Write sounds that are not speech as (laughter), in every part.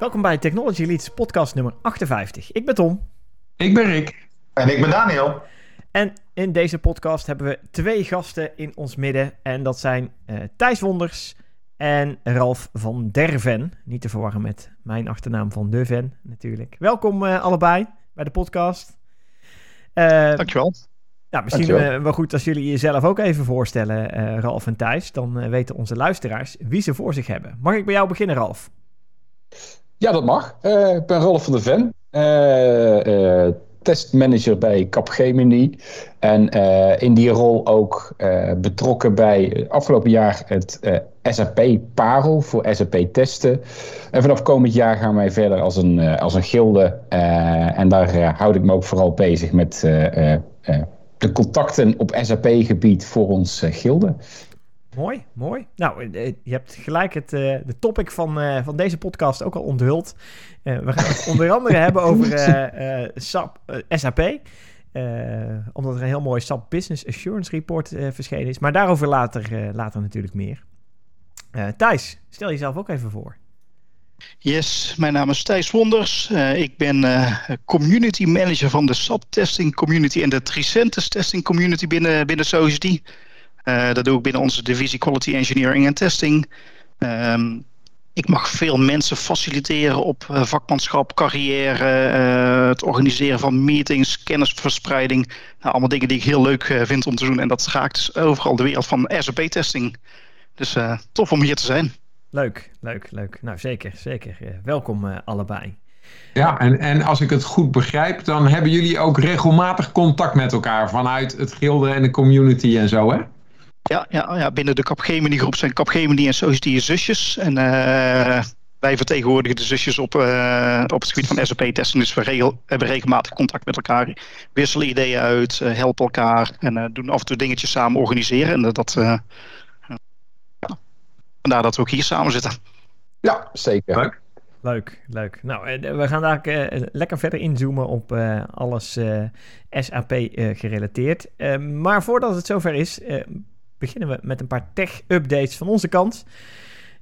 Welkom bij Technology Leads podcast nummer 58. Ik ben Tom. Ik ben Rick. En ik ben Daniel. En in deze podcast hebben we twee gasten in ons midden. En dat zijn uh, Thijs Wonders en Ralf van Derven. Niet te verwarren met mijn achternaam van Deven natuurlijk. Welkom uh, allebei bij de podcast. Uh, Dankjewel. Nou, misschien uh, wel goed als jullie jezelf ook even voorstellen, uh, Ralf en Thijs. Dan uh, weten onze luisteraars wie ze voor zich hebben. Mag ik bij jou beginnen, Ralf? Ja, dat mag. ik ben Ralf van der Ven. testmanager bij Capgemini. En in die rol ook betrokken bij afgelopen jaar het SAP Parel voor SAP testen. En vanaf komend jaar gaan wij verder als een, als een gilde. en daar houd ik me ook vooral bezig met de contacten op SAP-gebied voor ons gilde. Mooi, mooi. Nou, eh, eh, je hebt gelijk het uh, de topic van, van deze podcast ook al onthuld. we gaan het onder andere (laughs) hebben over SAP, SAP. omdat er een heel mooi SAP Business Assurance Report verschenen is. Maar daarover later, later natuurlijk meer. Thijs, stel jezelf ook even voor. Yes, mijn naam is Thijs Wonders. Uh, ik ben uh, community manager van de SAP testing community en de Tricentis testing community binnen, binnen SOSD. Uh, dat doe ik binnen onze divisie Quality Engineering en Testing. Um, ik mag veel mensen faciliteren op vakmanschap, carrière, het organiseren van meetings, kennisverspreiding. Nou, allemaal dingen die ik heel leuk vind om te doen. En dat raakt dus overal de wereld van SAP-testing. Dus tof om hier te zijn. Leuk, leuk, leuk. Nou, zeker, zeker. welkom uh, allebei. Ja, en, en als ik het goed begrijp, dan hebben jullie ook regelmatig contact met elkaar vanuit het gilde en de community en zo, hè? Ja, ja, ja binnen de Capgemini groep zijn Capgemini en Society zusjes. En uh, wij vertegenwoordigen de zusjes op, uh, op het gebied van SAP-testen. Dus we regel, hebben regelmatig contact met elkaar, wisselen ideeën uit, helpen elkaar en doen af en toe dingetjes samen organiseren. En dat, Vandaar dat we ook hier samen zitten. Ja, zeker. Leuk. Leuk, leuk. Nou, eh, we gaan daar uh, lekker verder inzoomen op uh, alles uh, SAP gerelateerd. maar voordat het zover is, beginnen we met een paar tech-updates van onze kant.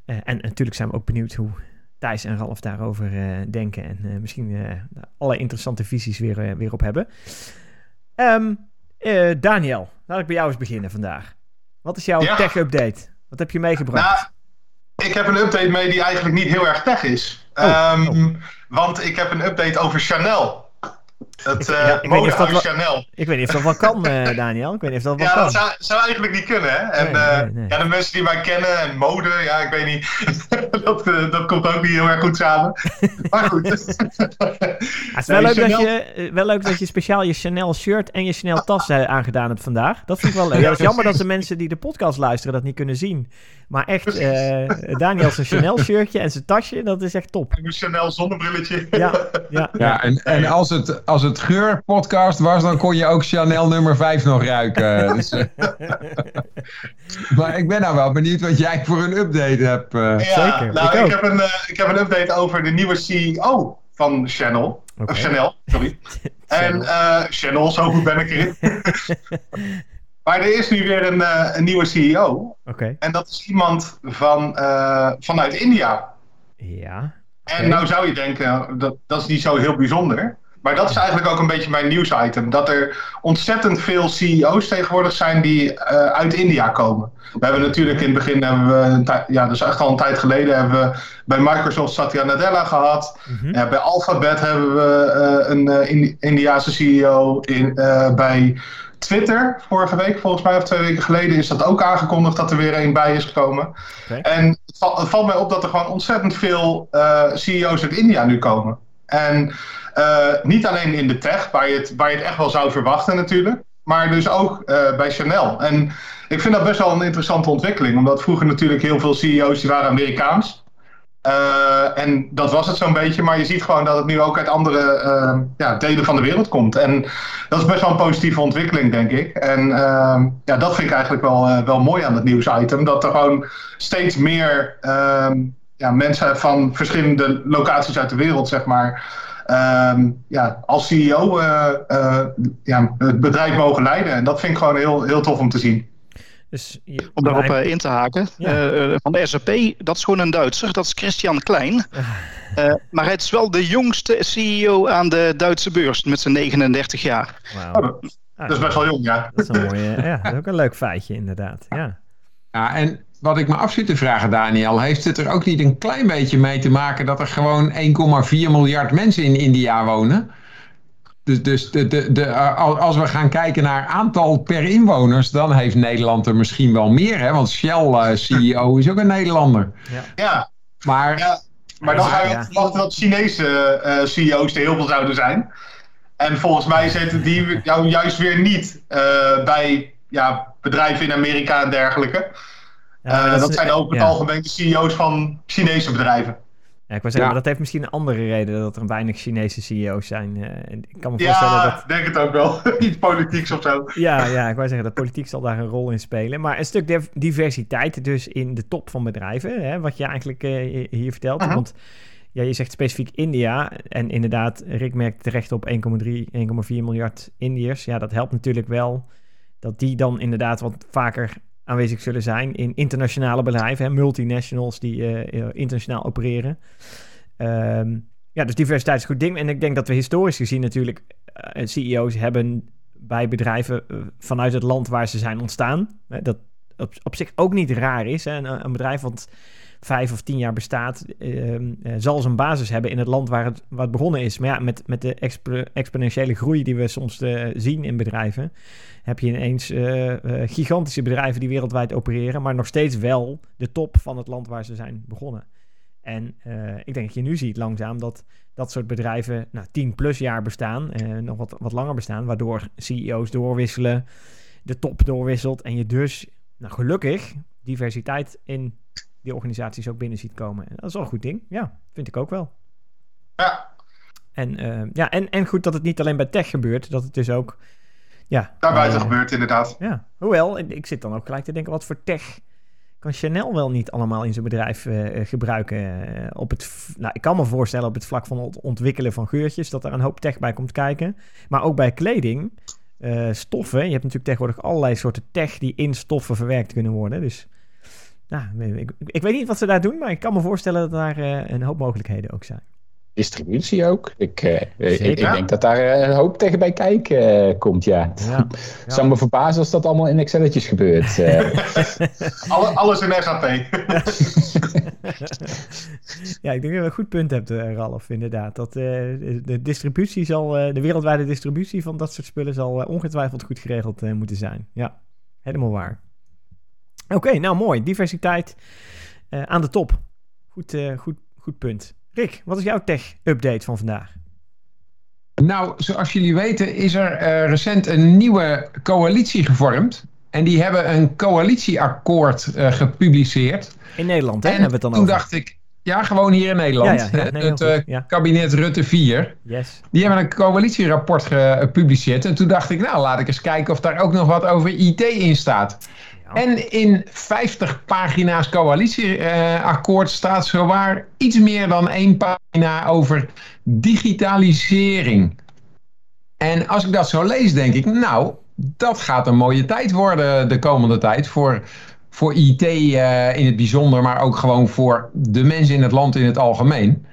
en natuurlijk zijn we ook benieuwd hoe Thijs en Ralf daarover denken. En misschien alle interessante visies weer, weer op hebben. Um, Daniel, laat ik bij jou eens beginnen vandaag. Wat is jouw tech-update? Wat heb je meegebracht? Nou, ik heb een update mee die eigenlijk niet heel erg tech is. Oh, um, oh. Want ik heb een update over Chanel. Het uh, ik, weet dat Chanel. Ik weet niet of dat wel kan, uh, Daniel. Ik weet niet of dat wel ja, kan. dat zou, zou, eigenlijk niet kunnen, hè? En nee, nee, nee. Uh, ja, de mensen die mij kennen en mode, ja, ik weet niet. (laughs) dat, dat komt ook niet heel erg goed samen. maar goed. (laughs) het is wel, leuk Chanel... dat je, wel leuk dat je speciaal je Chanel shirt en je Chanel tas aangedaan hebt vandaag. Dat vind ik wel leuk. Ja, het is jammer dat de mensen die de podcast luisteren dat niet kunnen zien. Maar echt, Daniel zijn Chanel shirtje en zijn tasje, dat is echt top. En een Chanel zonnebrilletje. ja, ja, (laughs) ja. en, en als het... Als het geurpodcast was, dan kon je ook Chanel nummer 5 nog ruiken. (laughs) Dus, uh, maar ik ben nou wel benieuwd wat jij voor een update hebt. Uh. Ja, Zeker. Nou, ik, ik heb, een, uh, ik heb een update over de nieuwe CEO van Chanel. Okay. Of Chanel, sorry. (laughs) en Chanel, zo goed ben ik erin. Maar er is nu weer een, een nieuwe CEO. Okay. En dat is iemand van, vanuit India. Ja. Okay. En nou zou je denken, dat, dat is niet zo heel bijzonder. Maar dat is eigenlijk ook een beetje mijn nieuwsitem. Dat er ontzettend veel CEO's tegenwoordig zijn die uh, uit India komen. We hebben natuurlijk in het begin, hebben we, ja, dus echt al een tijd geleden, hebben we bij Microsoft Satya Nadella gehad. Mm -hmm. uh, bij Alphabet hebben we uh, een Indi Indiaanse CEO. In, bij Twitter, vorige week volgens mij, of twee weken geleden, is dat ook aangekondigd dat er weer een bij is gekomen. Okay. En het, val, het, valt mij op dat er gewoon ontzettend veel CEO's uit India nu komen. En uh, niet alleen in de tech, waar je, het, waar je het echt wel zou verwachten natuurlijk. Maar dus ook uh, bij Chanel. En ik vind dat best wel een interessante ontwikkeling. Omdat vroeger natuurlijk heel veel CEO's die waren Amerikaans. Uh, en dat was het zo'n beetje. Maar je ziet gewoon dat het nu ook uit andere ja, delen van de wereld komt. En dat is best wel een positieve ontwikkeling, denk ik. En ja, dat vind ik eigenlijk wel, wel mooi aan het nieuwsitem. Dat er gewoon steeds meer ja, mensen van verschillende locaties uit de wereld, zeg maar um, ja, als CEO ja, het bedrijf mogen leiden. En dat vind ik gewoon heel, heel tof om te zien. Dus je, om daarop uh, in te haken. Ja. van de SAP, dat is gewoon een Duitser. Dat is Christian Klein. Uh, maar hij is wel de jongste CEO aan de Duitse beurs met zijn 39 jaar. Wow. Oh, dat is best wel jong, ja. Dat is, een mooie, ja, dat is ook een leuk feitje, inderdaad. Ja. ja, en wat ik me af zit te vragen, Daniel, heeft het er ook niet een klein beetje mee te maken dat er gewoon 1,4 miljard mensen in India wonen? Dus, dus de, de, de, als we gaan kijken naar aantal per inwoners, dan heeft Nederland er misschien wel meer. Hè? Want Shell (laughs) CEO is ook een Nederlander. Ja, ja. Maar, ja, maar dan ga je verwachten dat Chinese uh, CEO's er heel veel zouden zijn. En volgens mij zitten die jou juist weer niet uh, bij ja, bedrijven in Amerika en dergelijke. Ja, uh, dat, dat zijn ook het algemeen de CEO's van Chinese bedrijven. Ja, ik wou zeggen, maar dat heeft misschien een andere reden dat er weinig Chinese CEO's zijn. Uh, ik kan me voorstellen ja, dat... denk het ook wel. (laughs) Iets politieks of zo. Ja, ja, ik wou zeggen, dat politiek zal daar een rol in spelen. Maar een stuk diversiteit dus in de top van bedrijven, hè, wat je eigenlijk uh, hier vertelt. Uh -huh. Want ja, je zegt specifiek India. En inderdaad, Rick merkt terecht op 1,3, 1,4 miljard Indiërs. Ja, dat helpt natuurlijk wel dat die dan inderdaad wat vaker aanwezig zullen zijn in internationale bedrijven, hè, multinationals die uh, internationaal opereren. Um, ja, dus diversiteit is een goed ding. En ik denk dat we historisch gezien natuurlijk uh, CEO's hebben bij bedrijven vanuit het land waar ze zijn ontstaan. dat op, op zich ook niet raar is. Hè. Een, bedrijf wat vijf of tien jaar bestaat, uh, zal zijn basis hebben in het land waar het, waar het begonnen is. Maar ja, met, met de expo exponentiële groei die we soms uh, zien in bedrijven, heb je ineens uh, gigantische bedrijven die wereldwijd opereren, maar nog steeds wel de top van het land waar ze zijn begonnen. En ik denk dat je nu ziet langzaam dat dat soort bedrijven nou, 10 plus jaar bestaan, nog wat, wat langer bestaan, waardoor CEO's doorwisselen, de top doorwisselt en je dus, nou gelukkig, diversiteit in die organisaties ook binnen ziet komen. En dat is wel een goed ding. Ja, vind ik ook wel. Ja. En, uh, ja, en, en goed dat het niet alleen bij tech gebeurt, dat het dus ook. Ja, Daarbuiten uh, gebeurt inderdaad. Ja, hoewel, ik zit dan ook gelijk te denken, wat voor tech kan Chanel wel niet allemaal in zijn bedrijf uh, gebruiken? op het, nou, ik kan me voorstellen op het vlak van het ontwikkelen van geurtjes, dat er een hoop tech bij komt kijken. Maar ook bij kleding, stoffen. Je hebt natuurlijk tegenwoordig allerlei soorten tech die in stoffen verwerkt kunnen worden. Dus ja, ik, ik, weet niet wat ze daar doen, maar ik kan me voorstellen dat daar uh, een hoop mogelijkheden ook zijn. Distributie ook. Ik, uh, ik, ik, denk dat daar een hoop tegen bij kijken uh, komt, ja. ja. (laughs) ja. Zou me verbazen als dat allemaal in Excelletjes gebeurt. (laughs) alles in SAP. (laughs) ja, ik denk dat je een goed punt hebt, Ralf, inderdaad. Dat de distributie zal, de wereldwijde distributie van dat soort spullen zal ongetwijfeld goed geregeld moeten zijn. Ja, helemaal waar. Oké, nou mooi. Diversiteit uh, aan de top. Goed, uh, goed, goed punt. Rick, wat is jouw tech-update van vandaag? Nou, zoals jullie weten is er uh, recent een nieuwe coalitie gevormd. En die hebben een coalitieakkoord gepubliceerd. In Nederland, hè? En hebben we het dan toen over. dacht ik, ja, gewoon hier in Nederland. Ja, ja, nee, (laughs) het ja. kabinet Rutte 4. Yes. Die hebben een coalitierapport gepubliceerd. En toen dacht ik, nou, laat ik eens kijken of daar ook nog wat over IT in staat. En in 50 pagina's coalitieakkoord staat zowaar iets meer dan één pagina over digitalisering. En als ik dat zo lees, denk ik, nou, dat gaat een mooie tijd worden de komende tijd voor, voor IT uh, in het bijzonder, maar ook gewoon voor de mensen in het land in het algemeen.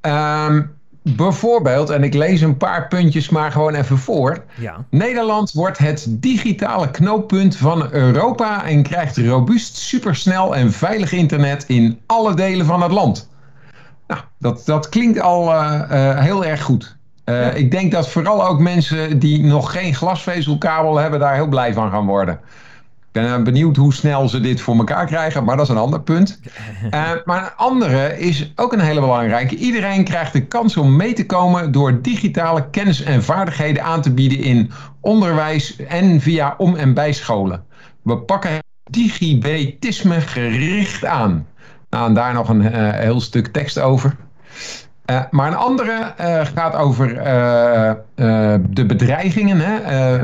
Um, Bijvoorbeeld, en ik lees een paar puntjes maar gewoon even voor. Ja. Nederland wordt het digitale knooppunt van Europa en krijgt robuust, supersnel en veilig internet in alle delen van het land. Nou, dat, dat klinkt al uh, uh, heel erg goed. Uh, ja. Ik denk dat vooral ook mensen die nog geen glasvezelkabel hebben, daar heel blij van gaan worden ben benieuwd hoe snel ze dit voor elkaar krijgen, maar dat is een ander punt. Uh, (laughs) maar een andere is ook een hele belangrijke. Iedereen krijgt de kans om mee te komen door digitale kennis en vaardigheden aan te bieden in onderwijs en via om- en bijscholen. We pakken digibetisme gericht aan. Nou, en daar nog een uh, heel stuk tekst over. Uh, maar een andere gaat over de bedreigingen. Hè?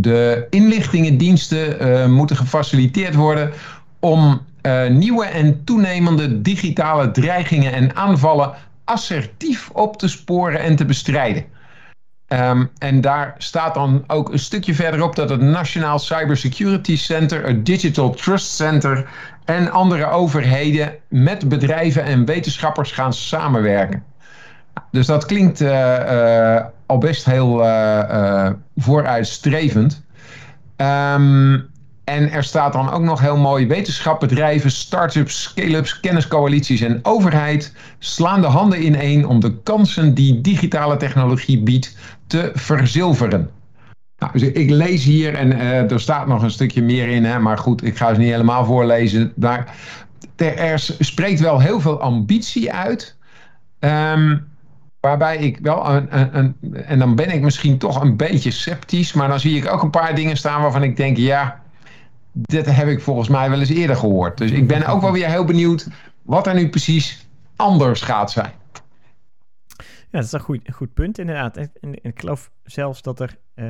De inlichtingendiensten uh, moeten gefaciliteerd worden om uh, nieuwe en toenemende digitale dreigingen en aanvallen assertief op te sporen en te bestrijden. Um, en daar staat dan ook een stukje verderop dat het Nationaal Cybersecurity Center, het Digital Trust Center en andere overheden met bedrijven en wetenschappers gaan samenwerken. Dus dat klinkt uh, uh, al best heel uh, vooruitstrevend. Um, en er staat dan ook nog heel mooi: wetenschap, bedrijven, start-ups, scale-ups, kenniscoalities en overheid slaan de handen ineen om de kansen die digitale technologie biedt te verzilveren. Nou, dus ik lees hier en er staat nog een stukje meer in, hè, maar goed, ik ga het niet helemaal voorlezen. Maar er, spreekt wel heel veel ambitie uit. Um, waarbij ik wel een, een, een, En dan ben ik misschien toch een beetje sceptisch, maar dan zie ik ook een paar dingen staan waarvan ik denk: ja, dit heb ik volgens mij wel eens eerder gehoord. Dus ik ben ook wel weer heel benieuwd wat er nu precies anders gaat zijn. Ja, dat is een goed, goed punt inderdaad. En, ik geloof zelfs dat er uh,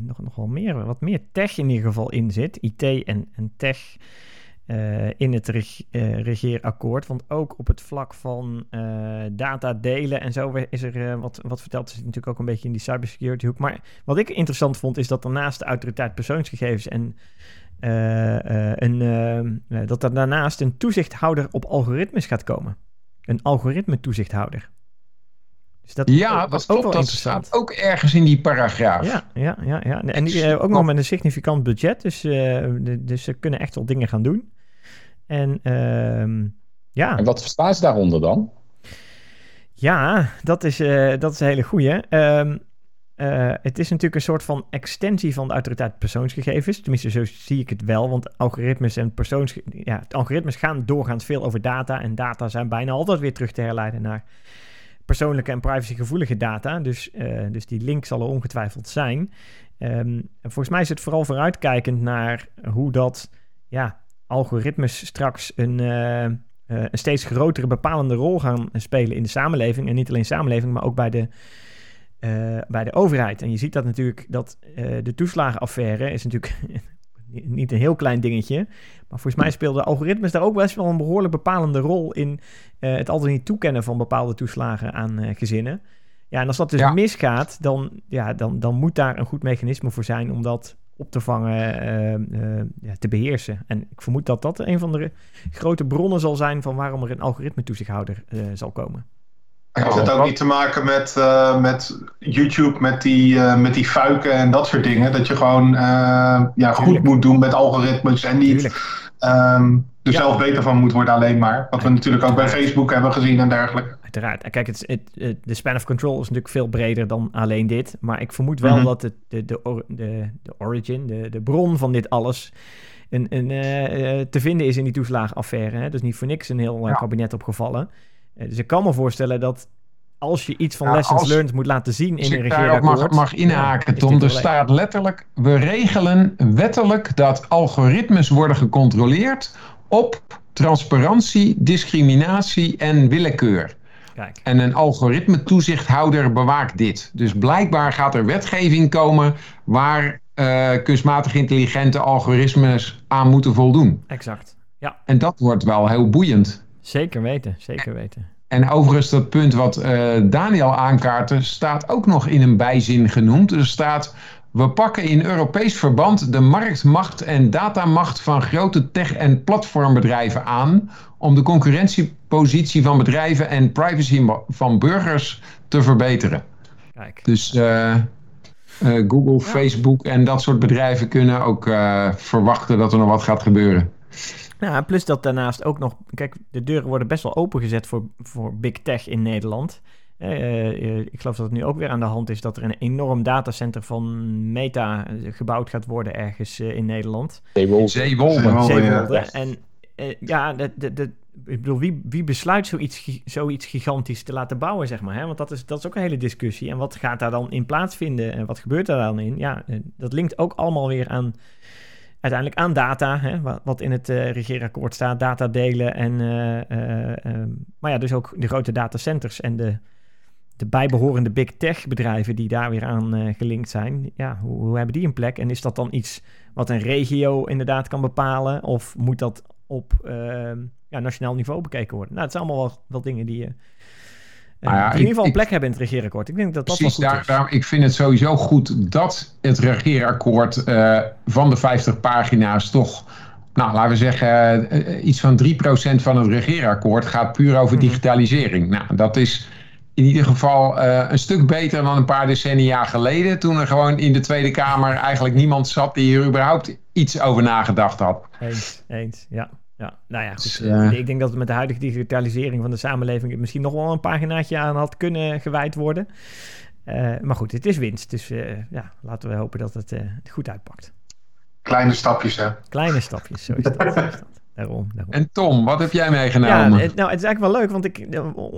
nog, nog wel meer, wat meer tech in ieder geval in zit. IT en, en tech uh, in het reg, uh, regeerakkoord. Want ook op het vlak van data delen en zo is er wat, wat verteld. Zit natuurlijk ook een beetje in die cybersecurity hoek. Maar wat ik interessant vond is dat er naast de autoriteit persoonsgegevens en een, dat er daarnaast een toezichthouder op algoritmes gaat komen. Een algoritme toezichthouder. Dus dat ja, dat ook wel dat staat ook ergens in die paragraaf. Ja, ja, ja. ja. En die, uh, ook nog met een significant budget. Dus, uh, dus ze kunnen echt wel dingen gaan doen. En uh, ja. En wat verstaan ze daaronder dan? Ja, dat is, uh, dat is een hele goeie. Um, het is natuurlijk een soort van extensie van de autoriteit persoonsgegevens. Tenminste, zo zie ik het wel. Want algoritmes en persoons... Ja, algoritmes gaan doorgaans veel over data. En data zijn bijna altijd weer terug te herleiden naar persoonlijke en privacygevoelige data. Dus, uh, dus die link zal er ongetwijfeld zijn. Um, volgens mij is het vooral vooruitkijkend naar hoe dat ja, algoritmes straks een, uh, uh, een steeds grotere bepalende rol gaan spelen in de samenleving. En niet alleen samenleving, maar ook bij de, bij de overheid. En je ziet dat natuurlijk dat de toeslagenaffaire is natuurlijk (laughs) niet een heel klein dingetje. Maar volgens mij speelden algoritmes daar ook best wel een behoorlijk bepalende rol in het altijd niet toekennen van bepaalde toeslagen aan gezinnen. Ja, en als dat dus ja. misgaat, dan, ja, dan, dan moet daar een goed mechanisme voor zijn om dat op te vangen, uh, ja, te beheersen. En ik vermoed dat dat een van de grote bronnen zal zijn van waarom er een algoritme toezichthouder zal komen. Heeft het ook niet te maken met, uh, met YouTube, met die, uh, met die fuiken en dat soort dingen? Dat je gewoon uh, ja, goed moet doen met algoritmes en niet um, er ja. zelf beter van moet worden alleen maar. Wat we natuurlijk ook bij Facebook hebben gezien en dergelijke. Uiteraard. Kijk, het, het, het, de span of control is natuurlijk veel breder dan alleen dit. Maar ik vermoed wel mm -hmm. dat het, de, de, de, de origin, de, de bron van dit alles... Een, een, te vinden is in die toeslagenaffaire. Hè? Dus niet voor niks een heel ja. kabinet opgevallen. Eh, dus ik kan me voorstellen dat als je iets van ja, lessons learned moet laten zien in een regeerakkoord... mag, mag inhaken, ja, Tom. Er staat letterlijk... We regelen wettelijk dat algoritmes worden gecontroleerd... op transparantie, discriminatie en willekeur. Kijk. En een algoritme-toezichthouder bewaakt dit. Dus blijkbaar gaat er wetgeving komen... waar uh, kunstmatig intelligente algoritmes aan moeten voldoen. Exact, ja. En dat wordt wel heel boeiend. Zeker weten, zeker weten. En overigens dat punt wat uh, Daniel aankaartte, staat ook nog in een bijzin genoemd. Er staat, we pakken in Europees verband de marktmacht en datamacht van grote tech- en platformbedrijven aan om de concurrentiepositie van bedrijven en privacy van burgers te verbeteren. Kijk. Dus uh, uh, Google, ja. Facebook en dat soort bedrijven kunnen ook verwachten dat er nog wat gaat gebeuren. Ja, plus dat daarnaast ook nog... Kijk, de deuren worden best wel opengezet voor, voor big tech in Nederland. Uh, ik geloof dat het nu ook weer aan de hand is dat er een enorm datacenter van Meta gebouwd gaat worden ergens uh, in Nederland. Zeewolde. Zeewolde. Zeewolde. Ja. En uh, ja, de, de, de, ik bedoel, wie, wie besluit zoiets, zoiets gigantisch te laten bouwen, zeg maar? Hè? Want dat is, dat is ook een hele discussie. En wat gaat daar dan in plaatsvinden en wat gebeurt daar dan in? Ja, dat linkt ook allemaal weer aan uiteindelijk aan data, hè, wat, in het uh, regeerakkoord staat, data delen en, uh, uh, maar ja, dus ook de grote datacenters en de, de bijbehorende big tech bedrijven die daar weer aan gelinkt zijn. Ja, hoe, hoe, hebben die een plek? En is dat dan iets wat een regio inderdaad kan bepalen of moet dat op ja, nationaal niveau bekeken worden? Nou, het zijn allemaal wel, wel dingen die je nou ja, in ieder geval een plek ik, hebben in het regeerakkoord. Ik denk dat dat precies, daar, daar, ik vind het sowieso goed dat het regeerakkoord uh, van de 50 pagina's toch nou, laten we zeggen, uh, iets van 3% van het regeerakkoord gaat puur over Mhm. digitalisering. Nou, dat is in ieder geval uh, een stuk beter dan een paar decennia geleden. Toen er gewoon in de Tweede Kamer eigenlijk niemand zat die er überhaupt iets over nagedacht had. Eens, eens, ja. Ja, nou ja, goed. Dus, uh, ik denk dat het met de huidige digitalisering van de samenleving misschien nog wel een paginaatje aan had kunnen gewijd worden. Uh, maar goed, het is winst. Dus uh, ja, laten we hopen dat het goed uitpakt. Kleine stapjes, hè? Kleine stapjes, zo is dat. (laughs) Daarom, daarom. En Tom, wat heb jij meegenomen? Ja, nou, het is eigenlijk wel leuk, want ik,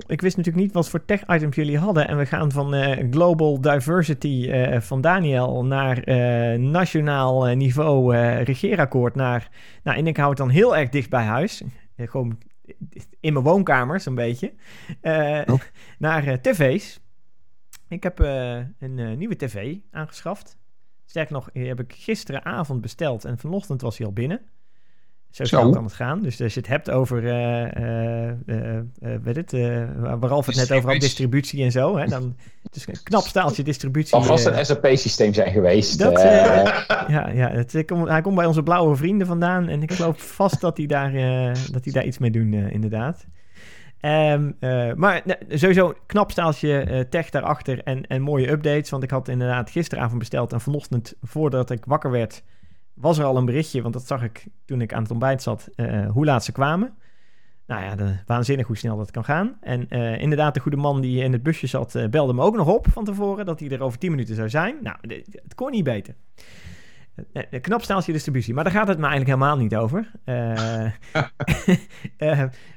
ik wist natuurlijk niet wat voor tech-items jullie hadden. En we gaan van uh, global diversity uh, van Daniel naar uh, nationaal niveau regeerakkoord. Naar, nou, en ik hou het dan heel erg dicht bij huis. gewoon in mijn woonkamer, zo'n beetje. Oh. (laughs) Naar tv's. Ik heb een nieuwe tv aangeschaft. Sterker nog, die heb ik gisteravond besteld en vanochtend was hij al binnen. Zo snel kan het gaan. Dus als je het hebt over, uh, uh, uh, weet het, waar Ralf het net over had, distributie en zo. Hè, dan, het is een knap staaltje distributie. Het zal vast een SAP-systeem zijn geweest. Dat, ja, ja het, hij komt bij onze blauwe vrienden vandaan. En ik geloof vast dat hij daar, dat hij daar iets mee doen, inderdaad. Um, maar sowieso knap staaltje tech daarachter en, en mooie updates. Want ik had inderdaad gisteravond besteld en vanochtend, voordat ik wakker werd was er al een berichtje, want dat zag ik toen ik aan het ontbijt zat, uh, hoe laat ze kwamen. Nou ja, de, waanzinnig hoe snel dat kan gaan. En uh, inderdaad, de goede man die in het busje zat, uh, belde me ook nog op van tevoren dat hij er over 10 minuten zou zijn. Nou, het kon niet beter. Knap staaltje distributie, maar daar gaat het me eigenlijk helemaal niet over. (laughs)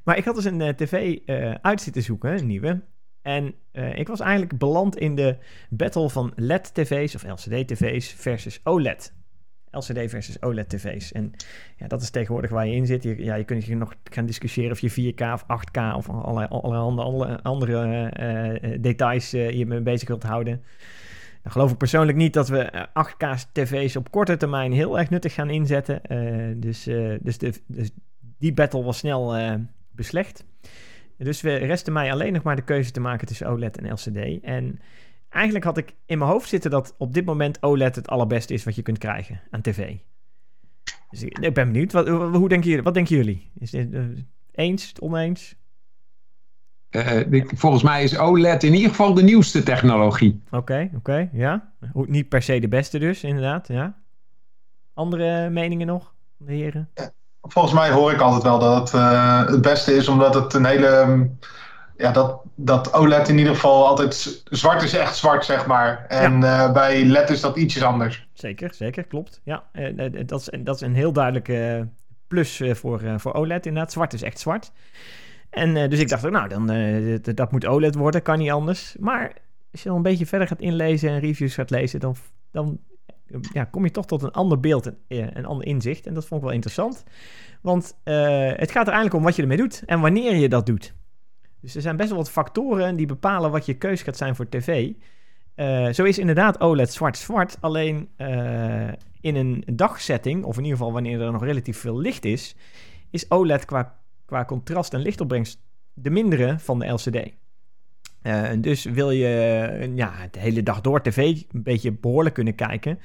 maar ik had dus een tv uit zitten zoeken, een nieuwe. En ik was eigenlijk beland in de battle van LED-tv's of LCD-tv's versus OLED. LCD versus OLED-tv's. En ja, dat is tegenwoordig waar je in zit. Je, ja, je kunt je nog gaan discussiëren of je 4K of 8K of allerlei, allerlei andere, andere uh, details uh, je mee bezig wilt houden. Dan geloof ik persoonlijk niet dat we 8K-tv's op korte termijn heel erg nuttig gaan inzetten. dus, dus, de, dus die battle was snel beslecht. Dus we resten mij alleen nog maar de keuze te maken tussen OLED en LCD. En eigenlijk had ik in mijn hoofd zitten dat op dit moment OLED het allerbeste is wat je kunt krijgen aan tv. Dus ik, ik ben benieuwd. Wat, hoe denken jullie? Wat denken jullie? Is dit uh, eens, oneens? Uh, volgens mij is OLED in ieder geval de nieuwste technologie. Oké, okay, oké, okay, ja. Niet per se de beste dus, inderdaad, ja. Andere meningen nog, de heren? Volgens mij hoor ik altijd wel dat het uh, het beste is, omdat het een hele ja, dat, dat OLED in ieder geval altijd zwart is echt zwart, zeg maar. En ja. uh, bij LED is dat ietsjes anders. Zeker, zeker, klopt. Ja, uh, dat, is, dat is een heel duidelijke plus voor, voor OLED inderdaad. Zwart is echt zwart. En dus ik dacht ook, nou, dan, dat, dat moet OLED worden, kan niet anders. Maar als je dan een beetje verder gaat inlezen en reviews gaat lezen, dan, dan ja, kom je toch tot een ander beeld en een ander inzicht. En dat vond ik wel interessant. Want het gaat er eigenlijk om wat je ermee doet en wanneer je dat doet. Dus er zijn best wel wat factoren die bepalen wat je keus gaat zijn voor tv. Uh, zo is inderdaad OLED zwart-zwart. Alleen uh, in een dagsetting, of in ieder geval wanneer er nog relatief veel licht is, is OLED qua, qua contrast en lichtopbrengst de mindere van de LCD. Uh, dus wil je ja, de hele dag door tv een beetje behoorlijk kunnen kijken,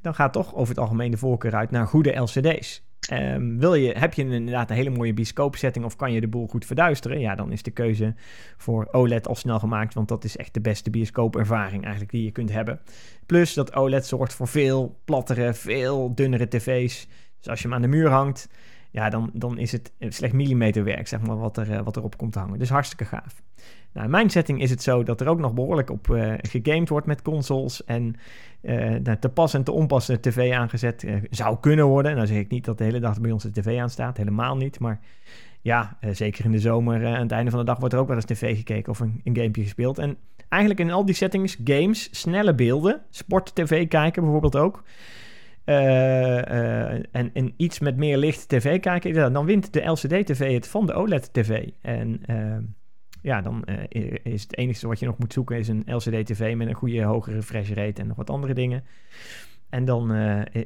dan gaat toch over het algemeen de voorkeur uit naar goede LCD's. Um, wil je, heb je inderdaad een hele mooie bioscoopsetting of kan je de boel goed verduisteren? Ja, dan is de keuze voor OLED al snel gemaakt, want dat is echt de beste bioscoopervaring eigenlijk die je kunt hebben. Plus dat OLED zorgt voor veel plattere, veel dunnere tv's. Dus als je hem aan de muur hangt, ja, dan, dan is het slecht millimeterwerk, zeg maar, wat, er, wat erop komt te hangen. Dus hartstikke gaaf. Nou, in mijn setting is het zo dat er ook nog behoorlijk op uh, gegamed wordt met consoles. En uh, te pas en te onpas de tv aangezet zou kunnen worden. Nou zeg ik niet dat de hele dag bij ons de tv aanstaat, helemaal niet. Maar ja, zeker in de zomer, aan het einde van de dag wordt er ook wel eens tv gekeken of een, een gamepje gespeeld. En eigenlijk in al die settings, games, snelle beelden, sport-tv kijken bijvoorbeeld ook. En, en iets met meer licht tv kijken, dan wint de LCD-tv het van de OLED-tv. En ja, dan is het enige wat je nog moet zoeken is een LCD-TV met een goede hogere refresh rate en nog wat andere dingen. En dan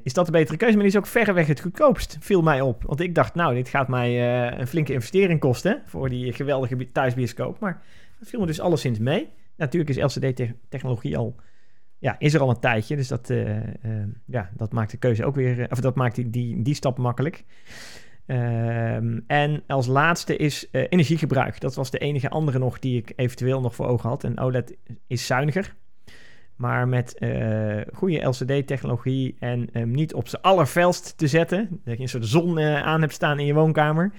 is dat de betere keuze, maar die is ook verreweg het goedkoopst, viel mij op. Want ik dacht, nou, dit gaat mij een flinke investering kosten voor die geweldige thuisbioscoop. Maar dat viel me dus alleszins mee. Natuurlijk is LCD-technologie al ja, is er al een tijdje. Dus dat, eh, eh, ja, dat maakt de keuze ook weer, eh, of dat maakt die, die, die stap makkelijk. Ehm, en als laatste is eh, energiegebruik. Dat was de enige andere nog die ik eventueel nog voor ogen had. En OLED is zuiniger. Maar met goede LCD-technologie en niet op zijn allerfelst te zetten, dat je een soort zon aan hebt staan in je woonkamer,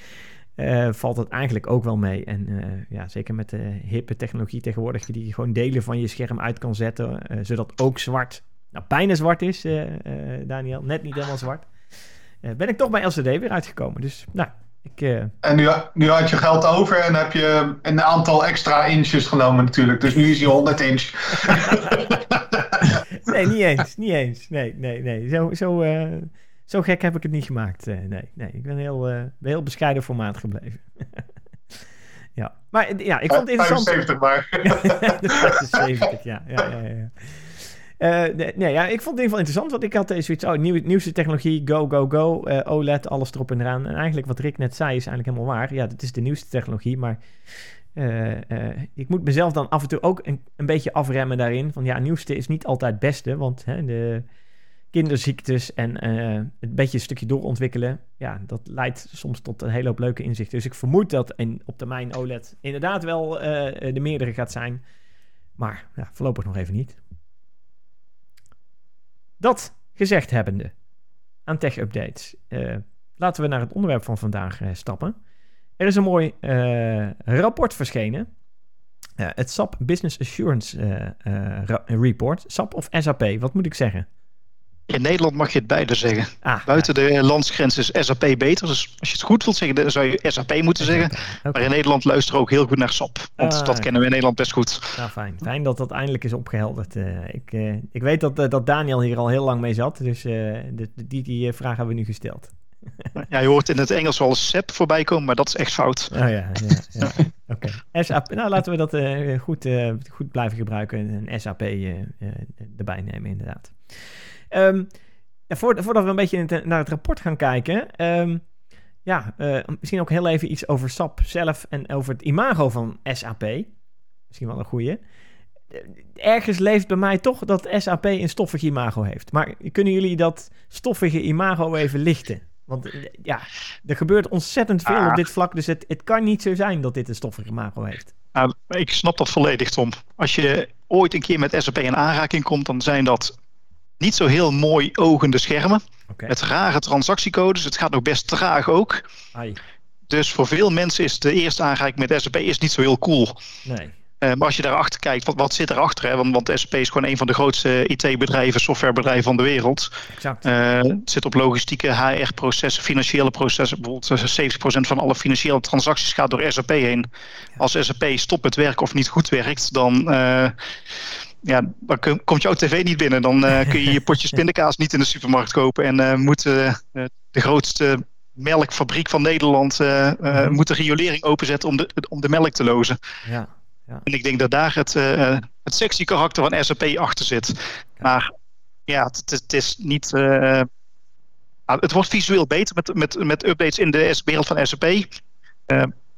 eh, valt het eigenlijk ook wel mee. En eh, ja, zeker met de hippe technologie tegenwoordig, die je gewoon delen van je scherm uit kan zetten, eh, zodat ook zwart, nou bijna zwart is, Daniel, net niet helemaal zwart. Ben ik toch bij LCD weer uitgekomen. Dus nou, ik, En nu, nu had je geld over en heb je een aantal extra inches genomen natuurlijk. Dus nu is hij 100 inch. (laughs) nee, niet eens. Niet eens. Nee, nee, nee. Zo, zo, zo gek heb ik het niet gemaakt. Eh, nee, nee. Ik ben heel, eh, ben heel bescheiden formaat gebleven. (laughs) ja. Maar eh, ja, ik vond het interessant. 75 maar. (laughs) de 75, ja. ja, ja, ja. Nee, ja, ik vond het in ieder geval interessant, want ik had eh, zoiets, oh, nieuw, nieuwste technologie, go, go, go, eh, OLED, alles erop en eraan. En eigenlijk wat Rick net zei is eigenlijk helemaal waar. Ja, dit is de nieuwste technologie, maar ik moet mezelf dan af en toe ook een, een beetje afremmen daarin. Van ja, nieuwste is niet altijd het beste, want hè, de kinderziektes en eh, een beetje een stukje doorontwikkelen, ja, dat leidt soms tot een hele hoop leuke inzichten. Dus ik vermoed dat in, op termijn OLED inderdaad wel eh, de meerdere gaat zijn. Maar ja, voorlopig nog even niet. Dat gezegd hebbende aan tech-updates, eh, laten we naar het onderwerp van vandaag stappen. Er is een mooi rapport verschenen. Het SAP Business Assurance ra- Report. SAP of SAP, wat moet ik zeggen? In Nederland mag je het beide zeggen. Ah, Buiten de landsgrens is SAP beter. Dus als je het goed wilt zeggen, dan zou je SAP moeten (laughs) zeggen. Maar in Nederland luisteren we ook heel goed naar SAP. Want Ah, dat kennen we in Nederland best goed. Nou, fijn. Fijn dat dat eindelijk is opgehelderd. Eh, ik, eh, ik weet dat, eh, dat Daniel hier al heel lang mee zat. Dus de, die, die vraag hebben we nu gesteld. (laughs) Ja, je hoort in het Engels wel SAP voorbij komen, maar dat is echt fout. Oh ja, ja, ja. (laughs) oké. SAP, nou laten we dat goed, goed blijven gebruiken. Een SAP erbij nemen, inderdaad. Voor, voordat we een beetje naar het rapport gaan kijken. ehm, ja, eh, misschien ook heel even iets over SAP zelf en over het imago van SAP. Misschien wel een goeie. Eh, Ergens leeft bij mij toch dat SAP een stoffig imago heeft. Maar kunnen jullie dat stoffige imago even lichten? Want eh, ja, er gebeurt ontzettend veel Ah. op dit vlak. Dus het, het kan niet zo zijn dat dit een stoffig imago heeft. Nou, ik snap dat volledig, Tom. Als je ooit een keer met SAP in aanraking komt, dan zijn dat niet zo heel mooi ogende schermen. Met rare transactiecodes. Het gaat nog best traag ook. Ai, Dus voor veel mensen is de eerste aanraking met SAP is niet zo heel cool. nee. Eh, maar als je daarachter kijkt, wat, wat zit erachter? Hè? Want, want SAP is gewoon een van de grootste IT-bedrijven, softwarebedrijven van de wereld. Exact. Eh, het zit op logistieke HR-processen, financiële processen. Bijvoorbeeld eh, 70% van alle financiële transacties gaat door SAP heen. Als SAP stopt met werken of niet goed werkt, dan, ja, dan komt jouw tv niet binnen. Dan eh, kun je je potjes (laughs) pindakaas niet in de supermarkt kopen. En eh, moet eh, de grootste melkfabriek van Nederland Mhm. moet de riolering openzetten om de, om de melk te lozen. Ja. En ik denk dat daar het, het sexy karakter van SAP achter zit. Maar ja, het, is niet. ah, het wordt visueel beter met, met, met updates in de wereld van SAP.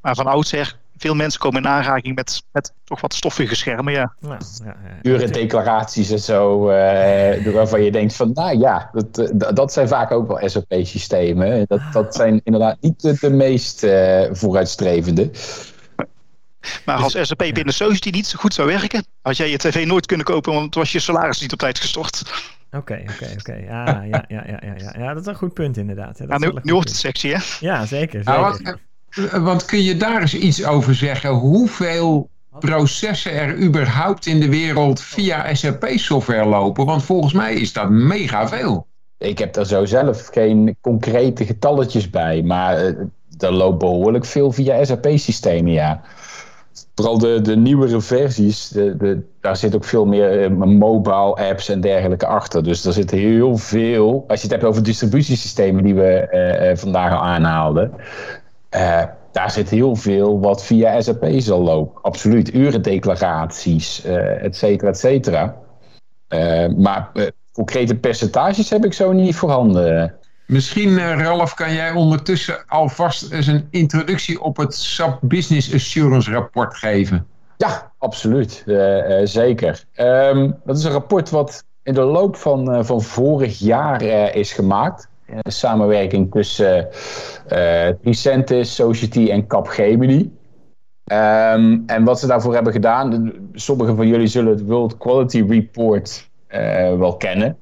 Maar van oudsher, veel mensen komen in aanraking met, met toch wat stoffige schermen. Ja. Nou, ja, ja. Declaraties en zo, eh, waarvan je denkt van, nou ja, dat, eh, dat zijn vaak ook wel SAP-systemen. Dat, dat zijn inderdaad niet de, de meest eh, vooruitstrevende. Maar als SAP binnen Society niet zo goed zou werken, had jij je tv nooit kunnen kopen, want was je salaris niet op tijd gestort. Oké, oké, oké. Ja, ja, ja, ja, ja, ja. Ja, dat is een goed punt inderdaad. Ja, dat Ja, is nu, wordt het sexy, hè? Ja, zeker. Nou, zeker. wat, want kun je daar eens iets over zeggen? Hoeveel processen er überhaupt in de wereld via SAP-software lopen? Want volgens mij is dat mega veel. Ik heb daar zo zelf geen concrete getalletjes bij, maar eh, er loopt behoorlijk veel via SAP-systemen, ja. Vooral de, de nieuwere versies, de, de, daar zit ook veel meer eh, mobile apps en dergelijke achter. Dus er zit heel veel, als je het hebt over distributiesystemen die we eh, eh, vandaag al aanhaalden, eh, daar zit heel veel wat via SAP zal lopen. Absoluut, urendeclaraties, eh et cetera, et cetera. Eh, maar concrete percentages heb ik zo niet voorhanden. Misschien, Ralf, kan jij ondertussen alvast eens een introductie op het SAP Business Assurance rapport geven? Ja, absoluut. Uh, zeker. Um, dat is een rapport wat in de loop van, uh, van vorig jaar is gemaakt. De samenwerking tussen Tricentis, Society en Capgemini. Um, en wat ze daarvoor hebben gedaan, sommigen van jullie zullen het World Quality Report wel kennen.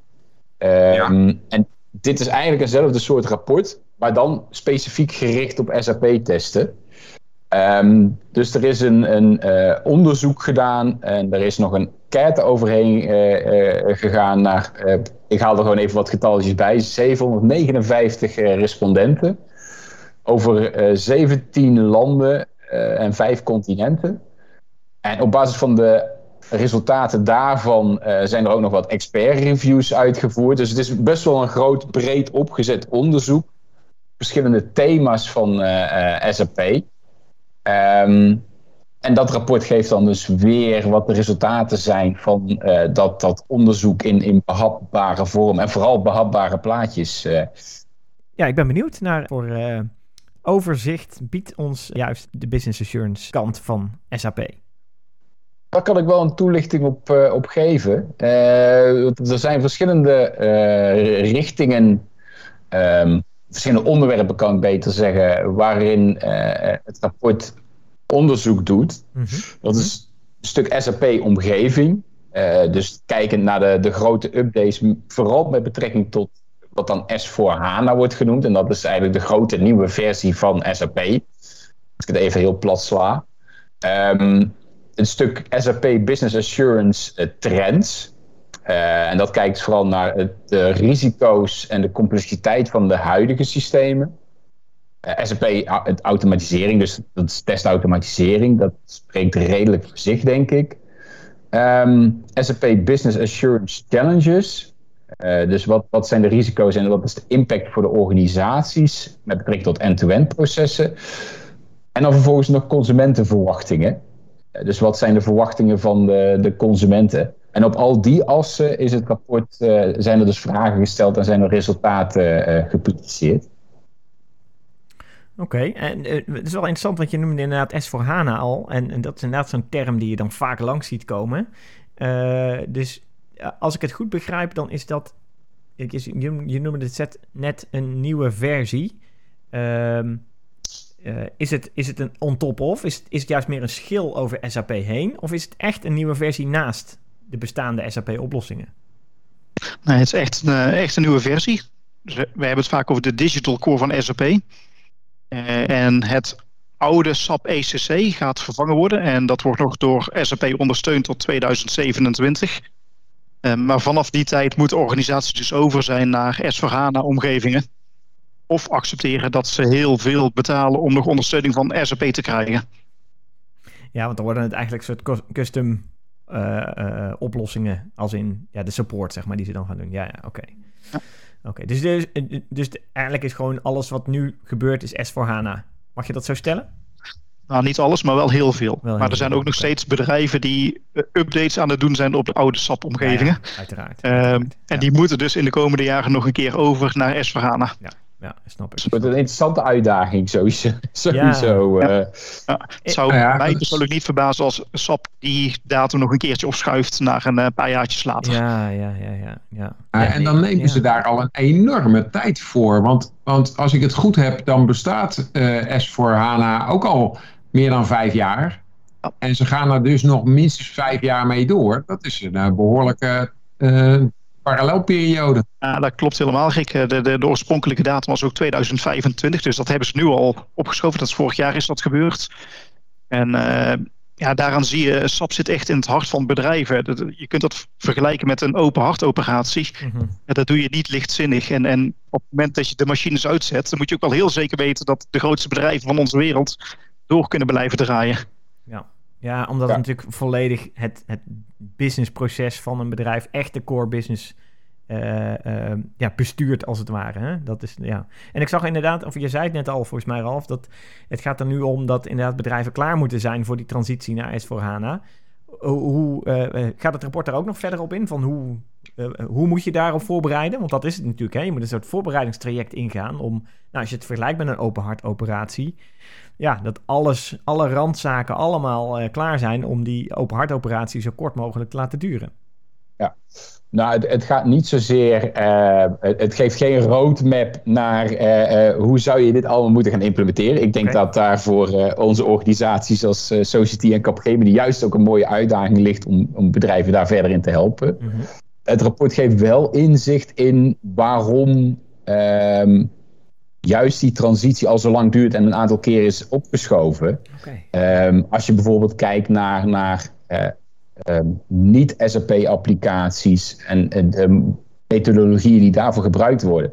Um, ja. En dit is eigenlijk eenzelfde soort rapport, maar dan specifiek gericht op SAP-testen. Um, dus er is een, een uh, onderzoek gedaan en er is nog een enquête overheen uh, uh, gegaan naar, ik haal er gewoon even wat getalletjes bij, 759 respondenten over 17 landen en 5 continenten. En op basis van de resultaten daarvan zijn er ook nog wat expert-reviews uitgevoerd. Dus het is best wel een groot, breed opgezet onderzoek. Verschillende thema's van SAP. Um, en dat rapport geeft dan dus weer wat de resultaten zijn van uh, dat, dat onderzoek in, in behapbare vorm en vooral behapbare plaatjes. Uh. Ja, ik ben benieuwd naar voor uh, overzicht. Biedt ons juist de business assurance kant van SAP. Daar kan ik wel een toelichting op, op geven. er zijn verschillende richtingen um, verschillende onderwerpen, kan ik beter zeggen, waarin uh, het rapport onderzoek doet. Mm -hmm. Dat is een stuk SAP-omgeving. Uh, dus kijkend naar de, de grote updates, vooral met betrekking tot wat dan S4HANA wordt genoemd. En dat is eigenlijk de grote nieuwe versie van SAP. Als ik het even heel plat sla. Um, een stuk SAP Business Assurance uh, Trends. Uh, en dat kijkt vooral naar het, de risico's en de complexiteit van de huidige systemen. Uh, SAP, het automatisering, dus dat is testautomatisering, dat spreekt redelijk voor zich, denk ik. Ehm, SAP Business Assurance Challenges. Uh, dus wat, wat zijn de risico's en wat is de impact voor de organisaties met betrekking tot end-to-end processen? En dan vervolgens nog consumentenverwachtingen. dus wat zijn de verwachtingen van de, de consumenten? En op al die assen is het rapport, uh, zijn er dus vragen gesteld en zijn er resultaten uh, gepubliceerd. Oké, en uh, het is wel interessant, want je noemde inderdaad S voor HANA al. En, dat is inderdaad zo'n term die je dan vaak langs ziet komen. dus als ik het goed begrijp, dan is dat... Je, je noemde het net een nieuwe versie. Ehm, is, het, is het een on-top of? Is, is het juist meer een schil over SAP heen? Of is het echt een nieuwe versie naast de bestaande SAP-oplossingen? Nee, het is echt, uh, echt een nieuwe versie. Dus we, hebben het vaak over de digital core van SAP. Uh, eh, en het oude SAP ECC gaat vervangen worden. En dat wordt nog door SAP ondersteund tot 2027. Uh, eh, maar vanaf die tijd moeten organisaties dus over zijn naar S4HANA-omgevingen. Of accepteren dat ze heel veel betalen om nog ondersteuning van SAP te krijgen. Ja, want dan worden het eigenlijk een soort custom oplossingen als in ja, de support, zeg maar, die ze dan gaan doen. Ja, ja oké. Ja. Oké, dus, dus, dus eigenlijk is gewoon alles wat nu gebeurt is S4HANA. Mag je dat zo stellen? Nou, niet alles, maar wel heel veel. maar er zijn ook nog steeds bedrijven die updates aan het doen zijn op de oude SAP-omgevingen. Ja, uiteraard. Uh, en die moeten dus in de komende jaren nog een keer over naar S4HANA. Ja ja, snap ik. Het wordt een interessante uitdaging sowieso. (laughs) sowieso ja. Uh, ja. Het zou mij persoonlijk niet verbazen als SAP die datum nog een keertje opschuift naar een uh, paar jaartjes later. Ja, ja, ja. ja, ja. en dan nemen ze daar al een enorme tijd voor. Want, want als ik het goed heb, dan bestaat uh, S4 HANA ook al meer dan vijf jaar. En ze gaan er dus nog minstens vijf jaar mee door. Dat is een behoorlijke parallelperiode. Ja, dat klopt helemaal, Gek. De, de, de, oorspronkelijke datum was ook 2025, dus dat hebben ze nu al opgeschoven. Dat is vorig jaar is dat gebeurd. En uh, ja, daaraan zie je, SAP zit echt in het hart van bedrijven. Je kunt dat vergelijken met een open hartoperatie. Mm dat doe je niet lichtzinnig. En, en op het moment dat je de machines uitzet, dan moet je ook wel heel zeker weten dat de grootste bedrijven van onze wereld door kunnen blijven draaien. Ja. Ja, omdat het natuurlijk volledig het, het businessproces van een bedrijf, echt de core business, uh, uh, ja, bestuurt als het ware. Hè? Dat is, ja. En ik zag inderdaad, of je zei het net al volgens mij Ralf, dat het gaat er nu om dat inderdaad bedrijven klaar moeten zijn voor die transitie naar S4HANA. Hoe, uh, gaat het rapport daar ook nog verder op in? Van hoe, hoe moet je daarop voorbereiden? Want dat is het natuurlijk. Hè? Je moet een soort voorbereidingstraject ingaan om, nou, als je het vergelijkt met een open hart operatie, ja, dat alles, alle randzaken allemaal eh, klaar zijn om die open hartoperatie zo kort mogelijk te laten duren. Ja, nou, het, het gaat niet zozeer, eh, het, het, geeft geen roadmap naar eh, hoe zou je dit allemaal moeten gaan implementeren. Ik denk dat daar voor onze organisaties als Society en Capgemini juist ook een mooie uitdaging ligt om, om bedrijven daar verder in te helpen. Mhm. Het rapport geeft wel inzicht in waarom ehm, juist die transitie al zo lang duurt en een aantal keer is opgeschoven. Ehm, als je bijvoorbeeld kijkt naar, naar eh, ehm, niet-SAP-applicaties en, en de methodologieën die daarvoor gebruikt worden,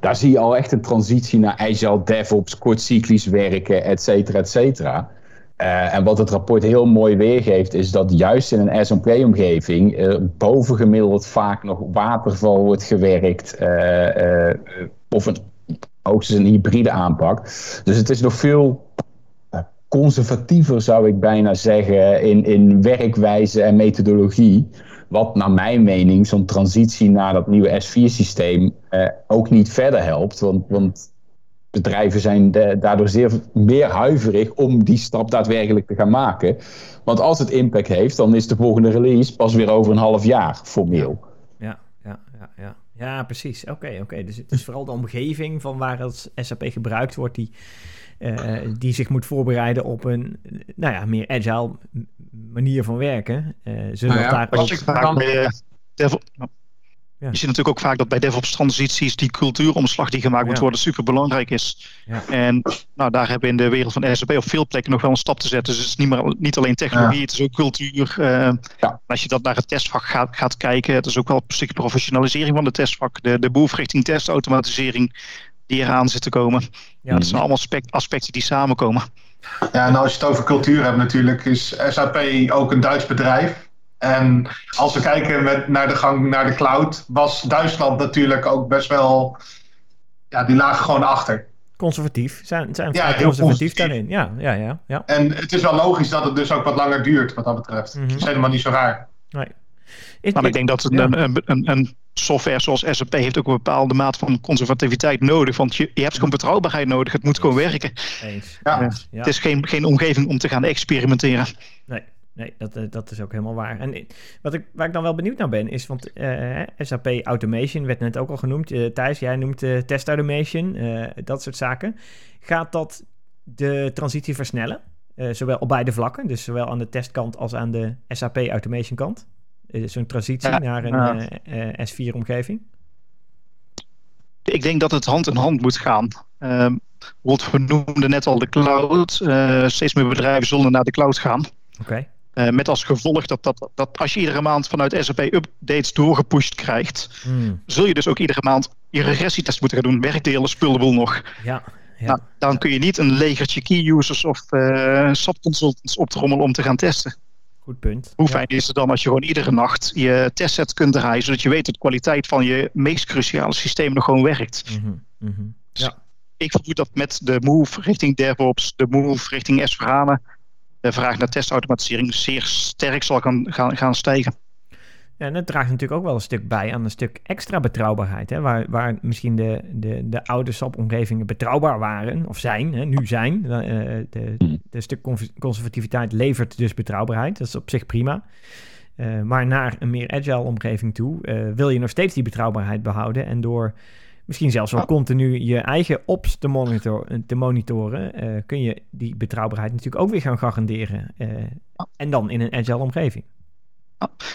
daar zie je al echt een transitie naar Agile DevOps, kortcyclisch werken, et cetera, et cetera. Eh, en wat het rapport heel mooi weergeeft, is dat juist in een SAP-omgeving uh, bovengemiddeld vaak nog waterval wordt gewerkt, eh, eh, of een, hoogstens een hybride aanpak. Dus het is nog veel eh, conservatiever, zou ik bijna zeggen, in, in werkwijze en methodologie. Wat naar mijn mening zo'n transitie naar dat nieuwe S4-systeem eh, ook niet verder helpt. Want, want bedrijven zijn daardoor zeer meer huiverig om die stap daadwerkelijk te gaan maken. Want als het impact heeft, dan is de volgende release pas weer over een half jaar formeel. Ja, precies. Oké, oké. Dus het is vooral de omgeving van waar het SAP gebruikt wordt, die, eh, die zich moet voorbereiden op een, nou ja, meer agile manier van werken. Eh zodat Nou ja, daar als ook... Als ik vaak Devo- Ja. Je ziet natuurlijk ook vaak dat bij DevOps transities die cultuuromslag die gemaakt moet Ja. worden super belangrijk is. Ja. En nou, daar hebben we in de wereld van SAP op veel plekken nog wel een stap te zetten. Dus het is niet, meer, niet alleen technologie, het is ook cultuur. eh, Ja. Als je dat naar het testvak gaat, gaat kijken, het is ook wel een stukje professionalisering van het testvak. De, de behoefte richting testautomatisering die eraan zit te komen. Ja, Dat zijn allemaal aspect- aspecten die samenkomen. Ja, en als je het over cultuur hebt natuurlijk, is SAP ook een Duits bedrijf. En als we kijken met, naar de gang naar de cloud, was Duitsland natuurlijk ook best wel... Ja, die lagen gewoon achter. conservatief. Zijn, zijn Ja, heel conservatief conservatief. daarin. Ja, ja, ja. ja. En het is wel logisch dat het dus ook wat langer duurt wat dat betreft. Mhm. Dat is helemaal niet zo raar. Nee. Is- Maar ik denk dat een, Ja. een, een, een software zoals SAP heeft ook een bepaalde mate van conservativiteit nodig. Want je, je hebt gewoon betrouwbaarheid nodig. Het moet gewoon werken. Eens. Ja. eens, ja. Het is geen, geen omgeving om te gaan experimenteren. Nee, nee dat, eh, dat is ook helemaal waar. En eh, wat ik, waar ik dan wel benieuwd naar ben, is, want eh, SAP Automation werd net ook al genoemd. Eh, Thijs, jij noemt eh, test automation, eh, dat soort zaken. Gaat dat de transitie versnellen? Eh, zowel op beide vlakken, dus zowel aan de testkant als aan de SAP Automation kant? Eh, Zo'n transitie Ja, naar een ja. eh, eh, S4-omgeving? Ik denk dat het hand in hand moet gaan. Bijvoorbeeld, we noemden net al de cloud. Eh, steeds meer bedrijven zullen naar de cloud gaan. Oké. Eh, met als gevolg dat, dat, dat als je iedere maand vanuit SAP updates doorgepusht krijgt, Hmm, zul je dus ook iedere maand je regressietest moeten gaan doen. Werkdelen, spullenboel nog. Ja, ja. Nou, dan kun je niet een legertje key users of eh SAP consultants optrommelen om te gaan testen. goed punt. Hoe Ja. fijn is het dan als je gewoon iedere nacht je testset kunt draaien, zodat je weet dat de kwaliteit van je meest cruciale systeem nog gewoon werkt. Mhm, mhm. Ja, Ik vermoed dat met de move richting DevOps, de move richting s de vraag naar testautomatisering zeer sterk zal gaan, gaan, gaan stijgen. Ja, en dat draagt natuurlijk ook wel een stuk bij aan een stuk extra betrouwbaarheid. Hè? Waar, waar misschien de, de, de oude SAP-omgevingen betrouwbaar waren, of zijn, hè, nu zijn. Eh, de, Hmm. de stuk cons- conservativiteit levert dus betrouwbaarheid. Dat is op zich prima. Eh, maar naar een meer agile omgeving toe eh, wil je nog steeds die betrouwbaarheid behouden. En door misschien zelfs wel Ja. continu je eigen ops te, monitor, te monitoren, eh, kun je die betrouwbaarheid natuurlijk ook weer gaan garanderen. Eh, en dan in een agile omgeving.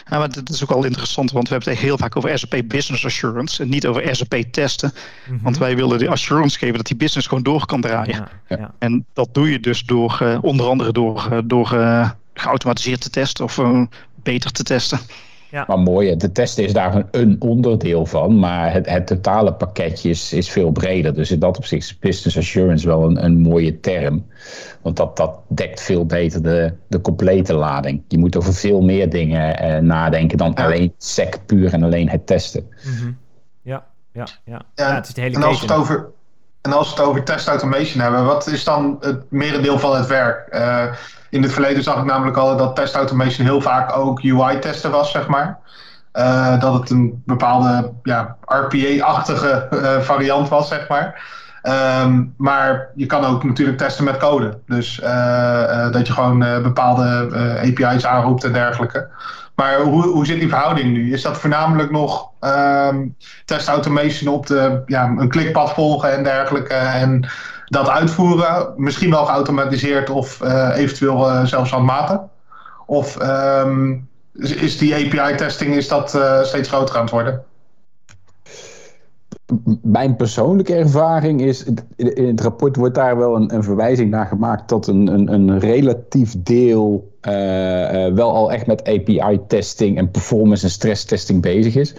Ja, maar dat is ook wel interessant, want we hebben het heel vaak over SAP Business Assurance en niet over SAP testen. Mhm. Want wij willen de assurance geven dat die business gewoon door kan draaien. ja. En dat doe je dus door eh, onder andere door, door eh, geautomatiseerd te testen of beter te testen. Maar mooi, de testen is daar een, een onderdeel van, maar het, het totale pakketje is, is veel breder. Dus in dat opzicht is business assurance wel een, een mooie term. Want dat, dat dekt veel beter de, de complete lading. Je moet over veel meer dingen eh, nadenken dan Ja. alleen sec puur en alleen het testen. Mhm. Ja, ja, ja. Ja, Ja, het is de hele En als we het over, en als we het over test automation hebben, wat is dan het merendeel van het werk? Eh, in het verleden zag ik namelijk al dat test automation heel vaak ook UI-testen was, zeg maar. Eh, dat het een bepaalde ja, RPA-achtige eh, variant was, zeg maar. Ehm, maar je kan ook natuurlijk testen met code. Dus dat je gewoon bepaalde API's aanroept en dergelijke. Maar hoe, hoe zit die verhouding nu? Is dat voornamelijk nog um, test automation op de, ja, een klikpad volgen en dergelijke? En dat uitvoeren, misschien wel geautomatiseerd of eventueel zelfs handmatig? Of um, is die API-testing is dat steeds groter aan het worden? Mijn persoonlijke ervaring is, in het rapport wordt daar wel een, een verwijzing naar gemaakt dat een, een, een relatief deel uh, uh, wel al echt met API-testing en performance- en stress-testing bezig is.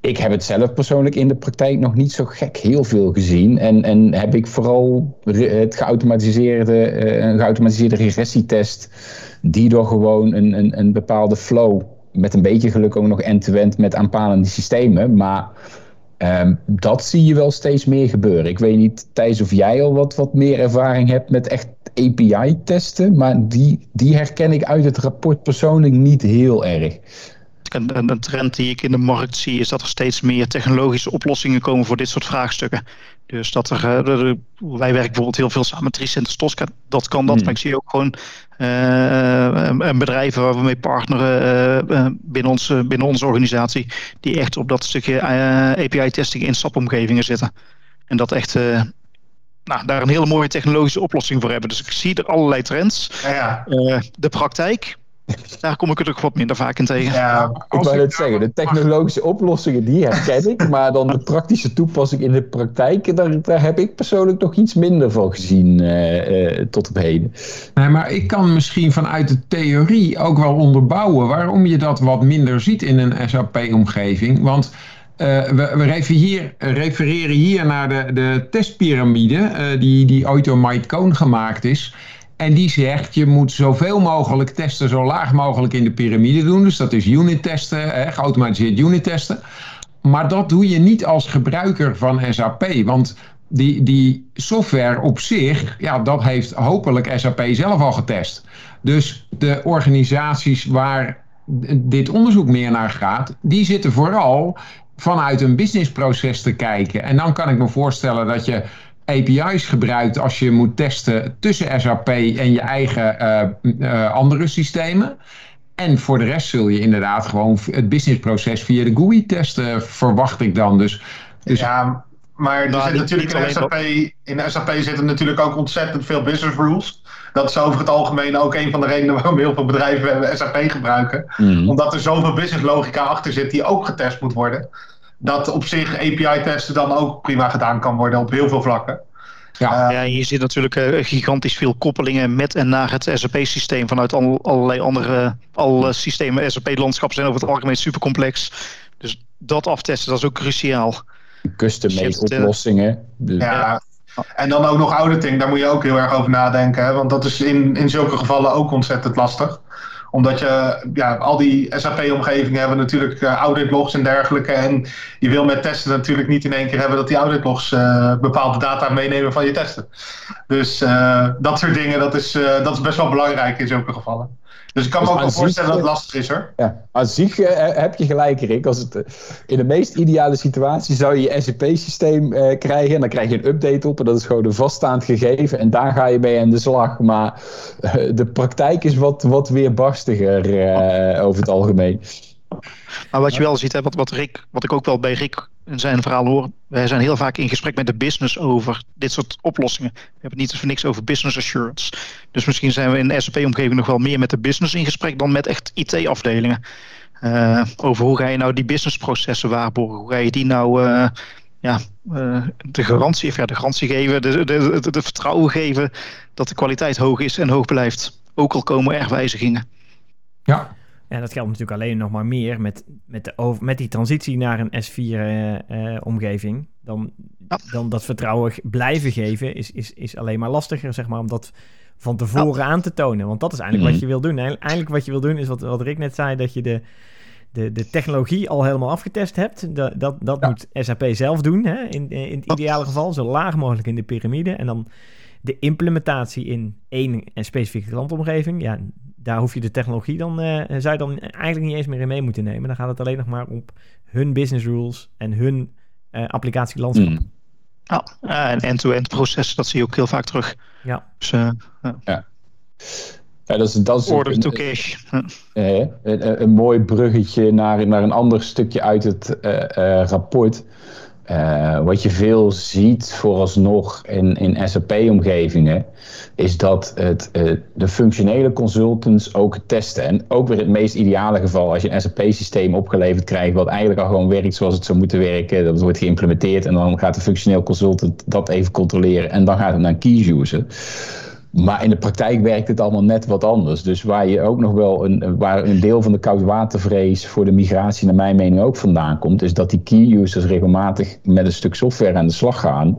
Ik heb het zelf persoonlijk in de praktijk nog niet zo gek heel veel gezien. En, en heb ik vooral het geautomatiseerde, uh, een geautomatiseerde regressietest, die door gewoon een, een, een bepaalde flow, met een beetje geluk ook nog end-to-end met aanpalende systemen, maar Um, dat zie je wel steeds meer gebeuren. Ik weet niet, Thijs, of jij al wat, wat meer ervaring hebt met echt API-testen, maar die, die herken ik uit het rapport persoonlijk niet heel erg. Een, trend die ik in de markt zie is dat er steeds meer technologische oplossingen komen voor dit soort vraagstukken. Dus dat er, uh, wij werken bijvoorbeeld heel veel samen met Tricenter Tosca, dat kan dat. Hmm. Maar ik zie ook gewoon uh, bedrijven waar we mee partneren uh, binnen, ons, binnen onze organisatie, die echt op dat stukje API-testing in SAP-omgevingen zitten. En dat echt nou, daar een hele mooie technologische oplossing voor hebben. Dus ik zie er allerlei trends. Ja, ja. de praktijk, daar kom ik er ook wat minder vaak in tegen. Ja, ik wou net zeggen, de technologische oplossingen die herken ik, maar dan de praktische toepassing in de praktijk, daar, daar heb ik persoonlijk nog iets minder van gezien uh, uh, tot op heden. Nee, maar ik kan misschien vanuit de theorie ook wel onderbouwen waarom je dat wat minder ziet in een SAP-omgeving. Want uh, we, we hier, refereren hier naar de, de testpyramide die, die ooit door Mike Cohn gemaakt is. En die zegt, je moet zoveel mogelijk testen, zo laag mogelijk in de piramide doen. Dus dat is unit testen, hè, geautomatiseerd unit testen. Maar dat doe je niet als gebruiker van SAP. Want die, die software op zich, ja, dat heeft hopelijk SAP zelf al getest. Dus de organisaties waar dit onderzoek meer naar gaat, die zitten vooral vanuit een businessproces te kijken. En dan kan ik me voorstellen dat je API's gebruikt als je moet testen tussen SAP en je eigen uh, uh, andere systemen. En voor de rest zul je inderdaad gewoon het businessproces via de GUI testen, verwacht ik dan. Dus, dus ja, maar er zit natuurlijk in SAP, in SAP zitten natuurlijk ook ontzettend veel business rules. Dat is over het algemeen ook een van de redenen waarom heel veel bedrijven SAP gebruiken. Mm. Omdat er zoveel business logica achter zit die ook getest moet worden dat op zich API-testen dan ook prima gedaan kan worden op heel veel vlakken. Ja, uh, ja je ziet natuurlijk uh, gigantisch veel koppelingen met en naar het SAP-systeem vanuit al, allerlei andere alle systemen. SAP-landschappen zijn over het algemeen super complex. Dus dat aftesten, dat is ook cruciaal. Custom-made dus oplossingen. Dus. Ja, en dan ook nog auditing, daar moet je ook heel erg over nadenken. Hè? Want dat is in, in zulke gevallen ook ontzettend lastig omdat je, ja, al die SAP-omgevingen hebben natuurlijk uh, auditlogs en dergelijke. En je wil met testen natuurlijk niet in één keer hebben dat die auditlogs uh, bepaalde data meenemen van je testen. Dus uh, dat soort dingen, dat is, dat is best wel belangrijk in zulke gevallen. Dus ik kan me dus ook wel voorstellen dat het lastig is hoor. Ja, aan zich uh, heb je gelijk Rick. Als het, uh, in de meest ideale situatie zou je je SAP-systeem uh, eh, krijgen. En dan krijg je een update op. En dat is gewoon een vaststaand gegeven. En daar ga je mee aan de slag. Maar de praktijk is wat, wat weerbarstiger over het algemeen. Maar wat je wel ziet, hè, wat, wat, Rick, wat ik ook wel bij Rick in zijn verhaal hoor. Wij zijn heel vaak in gesprek met de business over dit soort oplossingen. We hebben het niet voor niks over business assurance. Dus misschien zijn we in de SAP-omgeving nog wel meer met de business in gesprek dan met echt IT-afdelingen. Eh, over hoe ga je nou die businessprocessen waarborgen? Hoe ga je die nou uh, ja, uh, de garantie, of ja, de garantie geven, de, de, de, de, vertrouwen geven dat de kwaliteit hoog is en hoog blijft. Ook al komen er wijzigingen. Ja, en dat geldt natuurlijk alleen nog maar meer met, met, de over, met die transitie naar een S4-omgeving. Uh, uh, dan, dan dat vertrouwen blijven geven is, is, is alleen maar lastiger, zeg maar, om dat van tevoren aan te tonen. Want dat is eigenlijk wat mhm. je wil doen. Eigenlijk wat je wil doen is wat, wat Rick net zei, dat je de, de, de technologie al helemaal afgetest hebt. Dat, dat, dat moet SAP zelf doen, hè? In, in het ideale geval, zo laag mogelijk in de piramide. En dan de implementatie in één specifieke klantomgeving. Ja, daar hoef je de technologie dan, uh, zou je dan eigenlijk niet eens meer in mee moeten nemen. Dan gaat het alleen nog maar op hun business rules en hun uh, applicatielandschap. Mm. Ja, en end-to-end processen, dat zie je ook heel vaak terug. Ja. Dus, uh, ja. Ja, dat is, dat is Order to cash. Een, een, een, mooi bruggetje naar, naar een ander stukje uit het uh, rapport. wat je veel ziet vooralsnog in, in SAP-omgevingen, is dat het, de functionele consultants ook testen. En ook weer het meest ideale geval, als je een SAP-systeem opgeleverd krijgt, wat eigenlijk al gewoon werkt zoals het zou moeten werken, dat wordt geïmplementeerd en dan gaat de functioneel consultant dat even controleren en dan gaat het naar key user. Maar in de praktijk werkt het allemaal net wat anders. Dus waar je ook nog wel een, waar een deel van de koudwatervrees voor de migratie, naar mijn mening, ook vandaan komt, is dat die key users regelmatig met een stuk software aan de slag gaan.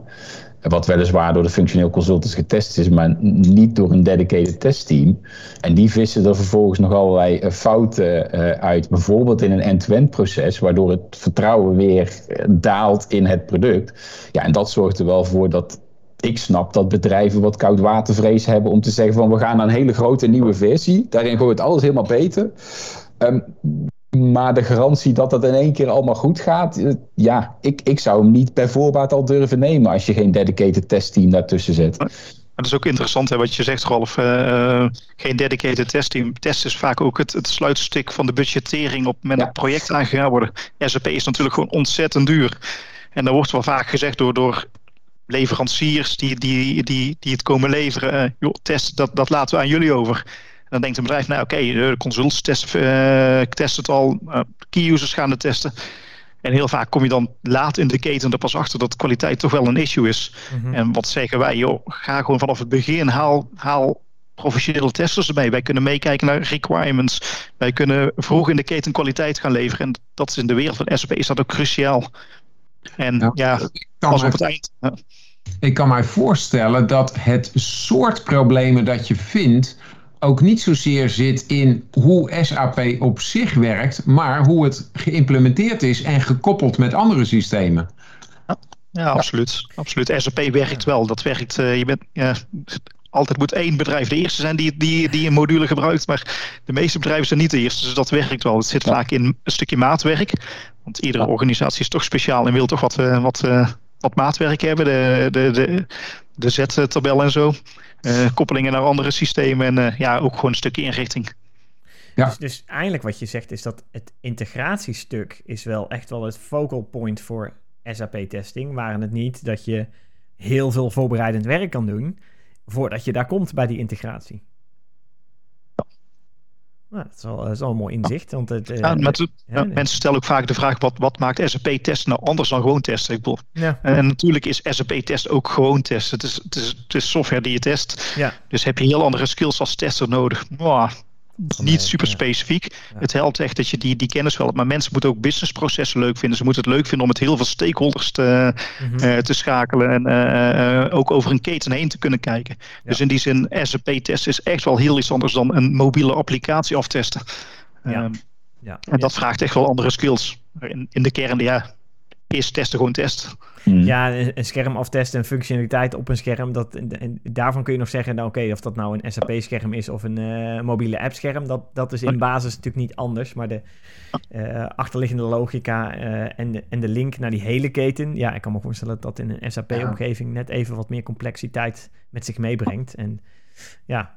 Wat weliswaar door de functioneel consultants getest is, maar niet door een dedicated testteam. En die vissen er vervolgens nog allerlei fouten uit. Bijvoorbeeld in een end-to-end proces, waardoor het vertrouwen weer daalt in het product. Ja, en dat zorgt er wel voor dat ik snap dat bedrijven wat koudwatervrees hebben om te zeggen van we gaan naar een hele grote nieuwe versie. Daarin gooit alles helemaal beter. Um, maar de garantie dat dat in één keer allemaal goed gaat, uh, ja, ik, ik zou hem niet bij voorbaat al durven nemen als je geen dedicated testteam daartussen zet. Dat is ook interessant hè, wat je zegt, Rolf. Uh, geen dedicated testteam. Test is vaak ook het, het sluitstuk van de budgettering op het moment dat ja. projecten aangegaan worden. SAP is natuurlijk gewoon ontzettend duur. En daar wordt wel vaak gezegd door, door leveranciers die, die, die, die het komen leveren. Uh, joh, test, dat, dat laten we aan jullie over. En dan denkt een bedrijf, nou oké, okay, de consultants testen, uh, testen het al, key users gaan het testen. En heel vaak kom je dan laat in de keten er pas achter dat kwaliteit toch wel een issue is. Mm-hmm. En wat zeggen wij, joh, ga gewoon vanaf het begin, haal, haal professionele testers erbij. Wij kunnen meekijken naar requirements. Wij kunnen vroeg in de keten kwaliteit gaan leveren. En dat is in de wereld van SAP is dat ook cruciaal. En ja, ja pas op het eind. Ja. Ik kan mij voorstellen dat het soort problemen dat je vindt ook niet zozeer zit in hoe SAP op zich werkt, maar hoe het geïmplementeerd is en gekoppeld met andere systemen. Ja, ja absoluut. absoluut. SAP werkt wel. Dat werkt. Uh, je bent, ja, altijd moet één bedrijf de eerste zijn die, die, die een module gebruikt. Maar de meeste bedrijven zijn niet de eerste. Dus dat werkt wel. Het zit ja. vaak in een stukje maatwerk. Want iedere ja. organisatie is toch speciaal en wil toch wat, uh, wat, uh, wat maatwerk hebben. De, de, de, de Z-tabel en zo. Uh, koppelingen naar andere systemen. En ja, ook gewoon een stukje inrichting. Ja. Dus, dus eigenlijk wat je zegt is dat het integratiestuk is wel echt wel het focal point voor SAP-testing. Waren het niet dat je heel veel voorbereidend werk kan doen voordat je daar komt bij die integratie. Nou, dat, is wel, dat is wel een mooi inzicht. Want het, ja, met, ja, mensen stellen ook vaak de vraag: wat, wat maakt SAP-test nou anders dan gewoon testen? Ik bedoel, ja. en, en, natuurlijk is SAP-test ook gewoon testen. Het is, het, is, het is software die je test. Ja. Dus heb je heel andere skills als tester nodig. Niet super specifiek. Ja. Het helpt echt dat je die, die kennis wel hebt. Maar mensen moeten ook businessprocessen leuk vinden. Ze moeten het leuk vinden om met heel veel stakeholders te, mm-hmm. uh, te schakelen. En uh, uh, ook over een keten heen te kunnen kijken. Ja. Dus in die zin, SAP-test is echt wel heel iets anders dan een mobiele applicatie aftesten. Ja. Um, ja. En dat vraagt echt wel andere skills. In, in de kern, ja, is testen gewoon test. Hmm. Ja, een scherm aftesten en functionaliteit op een scherm. Dat, en daarvan kun je nog zeggen, nou, oké, okay, of dat nou een SAP-scherm is of een uh, mobiele app-scherm, dat, dat is in basis natuurlijk niet anders. Maar de uh, achterliggende logica uh, en, de, en de link naar die hele keten, ja, ik kan me voorstellen dat dat in een SAP-omgeving net even wat meer complexiteit met zich meebrengt. En ja,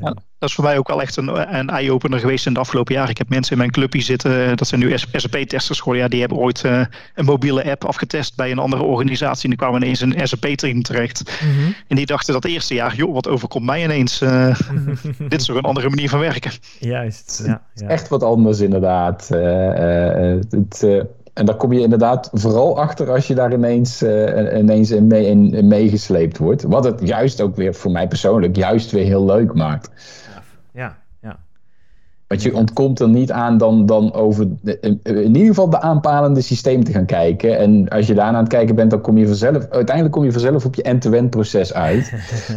ja, dat is voor mij ook wel echt een, een eye-opener geweest in de afgelopen jaren. Ik heb mensen in mijn clubje zitten, dat zijn nu SAP-testers geworden. Ja, die hebben ooit uh, een mobiele app afgetest bij een andere organisatie. En die kwamen ineens in een SAP-team terecht. Mm-hmm. En die dachten dat eerste jaar, joh, wat overkomt mij ineens? Uh, (laughs) dit is toch een andere manier van werken. Juist, ja. ja. Echt wat anders inderdaad. Uh, het en daar kom je inderdaad vooral achter als je daar ineens, uh, ineens in, mee, in, in, meegesleept wordt. Wat het juist ook weer voor mij persoonlijk juist weer heel leuk maakt. Ja. Want je ontkomt er niet aan dan, dan over de, in ieder geval de aanpalende systeem te gaan kijken. En als je daarna aan het kijken bent, dan kom je vanzelf, uiteindelijk kom je vanzelf op je end-to-end proces uit.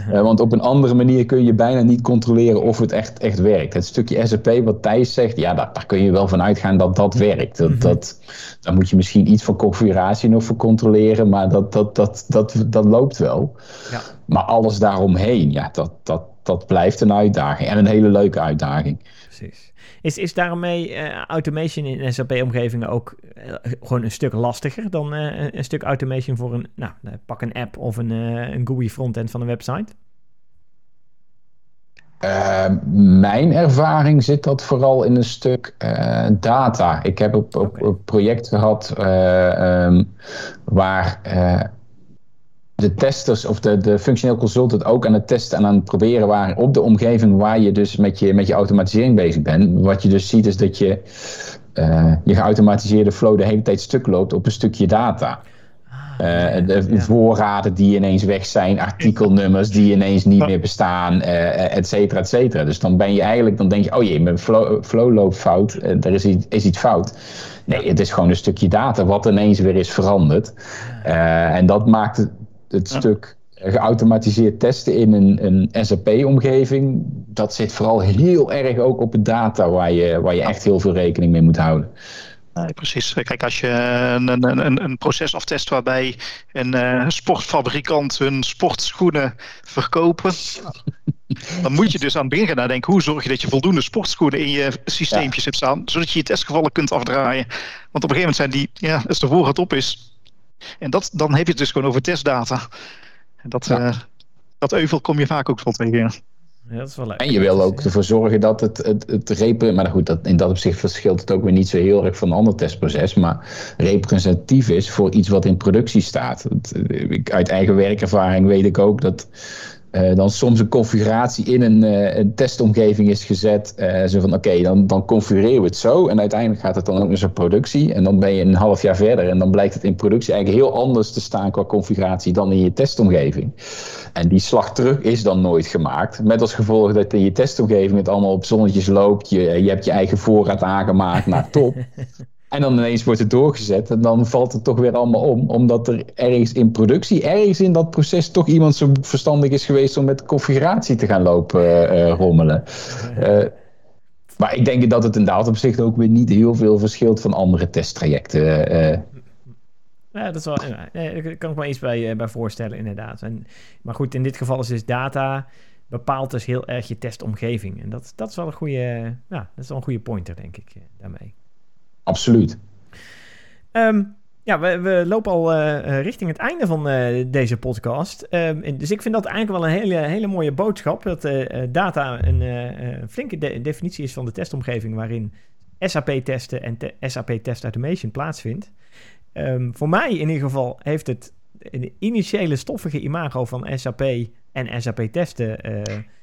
uh, (laughs) want op een andere manier kun je bijna niet controleren of het echt, echt werkt. Het stukje SAP wat Thijs zegt, ja, daar, daar kun je wel van uitgaan dat dat werkt. Dat, dat, daar moet je misschien iets van configuratie nog voor controleren, maar dat, dat, dat, dat, dat loopt wel. Ja. Maar alles daaromheen, ja, dat, dat, dat blijft een uitdaging. En een hele leuke uitdaging. Precies. Is, is daarmee uh, automation in SAP-omgevingen ook uh, gewoon een stuk lastiger dan uh, een stuk automation voor een, nou, pak een app of een, een GUI frontend van een website? mijn ervaring zit dat vooral in een stuk data. Ik heb op, op, okay. een project gehad um, waar de testers of de, de functioneel consultant ook aan het testen en aan het proberen waren op de omgeving waar je dus met je, met je automatisering bezig bent. Wat je dus ziet is dat je uh, je geautomatiseerde flow de hele tijd stuk loopt op een stukje data. Uh, de ja. voorraden die ineens weg zijn, artikelnummers die ineens niet meer bestaan, uh, et cetera, et cetera. Dus dan ben je eigenlijk, dan denk je, oh jee, mijn flow, flow loopt fout, er is iets, is iets fout. Nee, het is gewoon een stukje data wat ineens weer is veranderd. en dat maakt het het ja. stuk geautomatiseerd testen in een, een SAP-omgeving, dat zit vooral heel erg ook op het data waar je, waar je echt heel veel rekening mee moet houden. Nee, precies. Kijk, als je een, een, een proces aftest waarbij een uh, sportfabrikant hun sportschoenen verkopen, (laughs) dan moet je dus aan het begin gaan nadenken hoe zorg je dat je voldoende sportschoenen in je systeempjes ja. hebt staan, zodat je je testgevallen kunt afdraaien. Want op een gegeven moment zijn die, ja, als de voorraad op is, en dat, dan heb je het dus gewoon over testdata. En dat, ja. uh, dat euvel kom je vaak ook van tegen. Ja, dat is wel leuk. En je wil ook ervoor zorgen dat het, het, het repen, maar goed, dat, in dat opzicht verschilt het ook weer niet zo heel erg van een ander testproces, maar representatief is voor iets wat in productie staat. Uit eigen werkervaring weet ik ook dat uh, dan soms een configuratie in een, uh, een testomgeving is gezet. Uh, zo van oké, dan, dan configureren we het zo. En uiteindelijk gaat het dan ook naar zo'n productie. En dan ben je een half jaar verder. En dan blijkt het in productie eigenlijk heel anders te staan qua configuratie dan in je testomgeving. En die slag terug is dan nooit gemaakt. Met als gevolg dat in je testomgeving het allemaal op zonnetjes loopt. Je, je hebt je eigen voorraad aangemaakt. naar top. (laughs) En dan ineens wordt het doorgezet en dan valt het toch weer allemaal om. Omdat er ergens in productie, ergens in dat proces toch iemand zo verstandig is geweest om met configuratie te gaan lopen uh, rommelen. Uh, maar ik denk dat het in dat opzicht ook weer niet heel veel verschilt van andere testtrajecten. Uh. Ja, dat is wel, ja, daar kan ik me iets bij, bij voorstellen, inderdaad. En, maar goed, in dit geval is dus data bepaalt dus heel erg je testomgeving. En dat, dat is wel een goede, ja, dat is wel een goede pointer, denk ik, daarmee. Absoluut. Um, ja, we, we, lopen al uh, richting het einde van uh, deze podcast. Um, dus ik vind dat eigenlijk wel een hele, hele mooie boodschap. Dat data een flinke de definitie is van de testomgeving waarin SAP-testen en te SAP-test automation plaatsvindt. Um, voor mij in ieder geval heeft het een initiële stoffige imago van SAP en SAP-testen...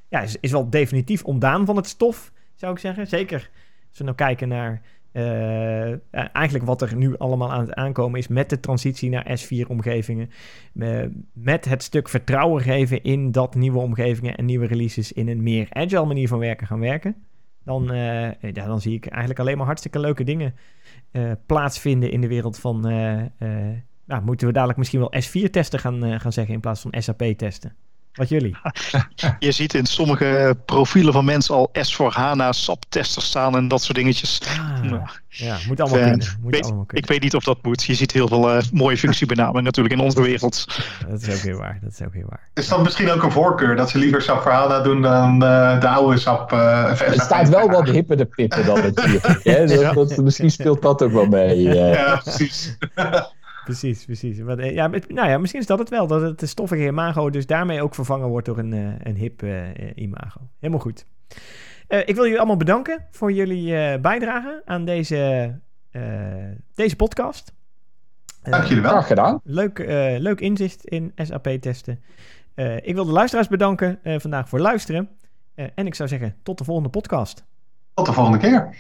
ja, is, is wel definitief ontdaan van het stof, zou ik zeggen. Zeker als we nou kijken naar uh, eigenlijk wat er nu allemaal aan het aankomen is met de transitie naar S4-omgevingen. Uh, met het stuk vertrouwen geven in dat nieuwe omgevingen en nieuwe releases in een meer agile manier van werken gaan werken. Dan, ja, dan zie ik eigenlijk alleen maar hartstikke leuke dingen plaatsvinden in de wereld van. nou, moeten we dadelijk misschien wel S4-testen gaan, gaan zeggen in plaats van SAP-testen. Wat jullie? (laughs) Je ziet in sommige profielen van mensen al S voor HANA, SAP-testers staan en dat soort dingetjes. Ah, nou, ja, moet allemaal, kunnen. moet weet, allemaal kunnen. Ik weet niet of dat moet. Je ziet heel veel uh, mooie functiebenamingen natuurlijk in onze wereld. Dat is ook weer waar. Dat is ook weer waar. Is dat misschien ook een voorkeur dat ze liever SAP voor HANA doen dan uh, de oude SAP? Uh, er staat wel wat hipper de pippen dan het hier. Hè? (laughs) Dat, dat, misschien speelt dat ook wel mee. Ja, precies. (laughs) Precies, precies. Wat, ja, nou ja, misschien is dat het wel. Dat het stoffige imago dus daarmee ook vervangen wordt door een, uh, een hip uh, imago. Helemaal goed. Uh, ik wil jullie allemaal bedanken voor jullie bijdrage aan deze, deze podcast. Dank jullie wel. Graag gedaan. Leuk, leuk inzicht in SAP-testen. ik wil de luisteraars bedanken vandaag voor luisteren. en ik zou zeggen, tot de volgende podcast. Tot de volgende keer.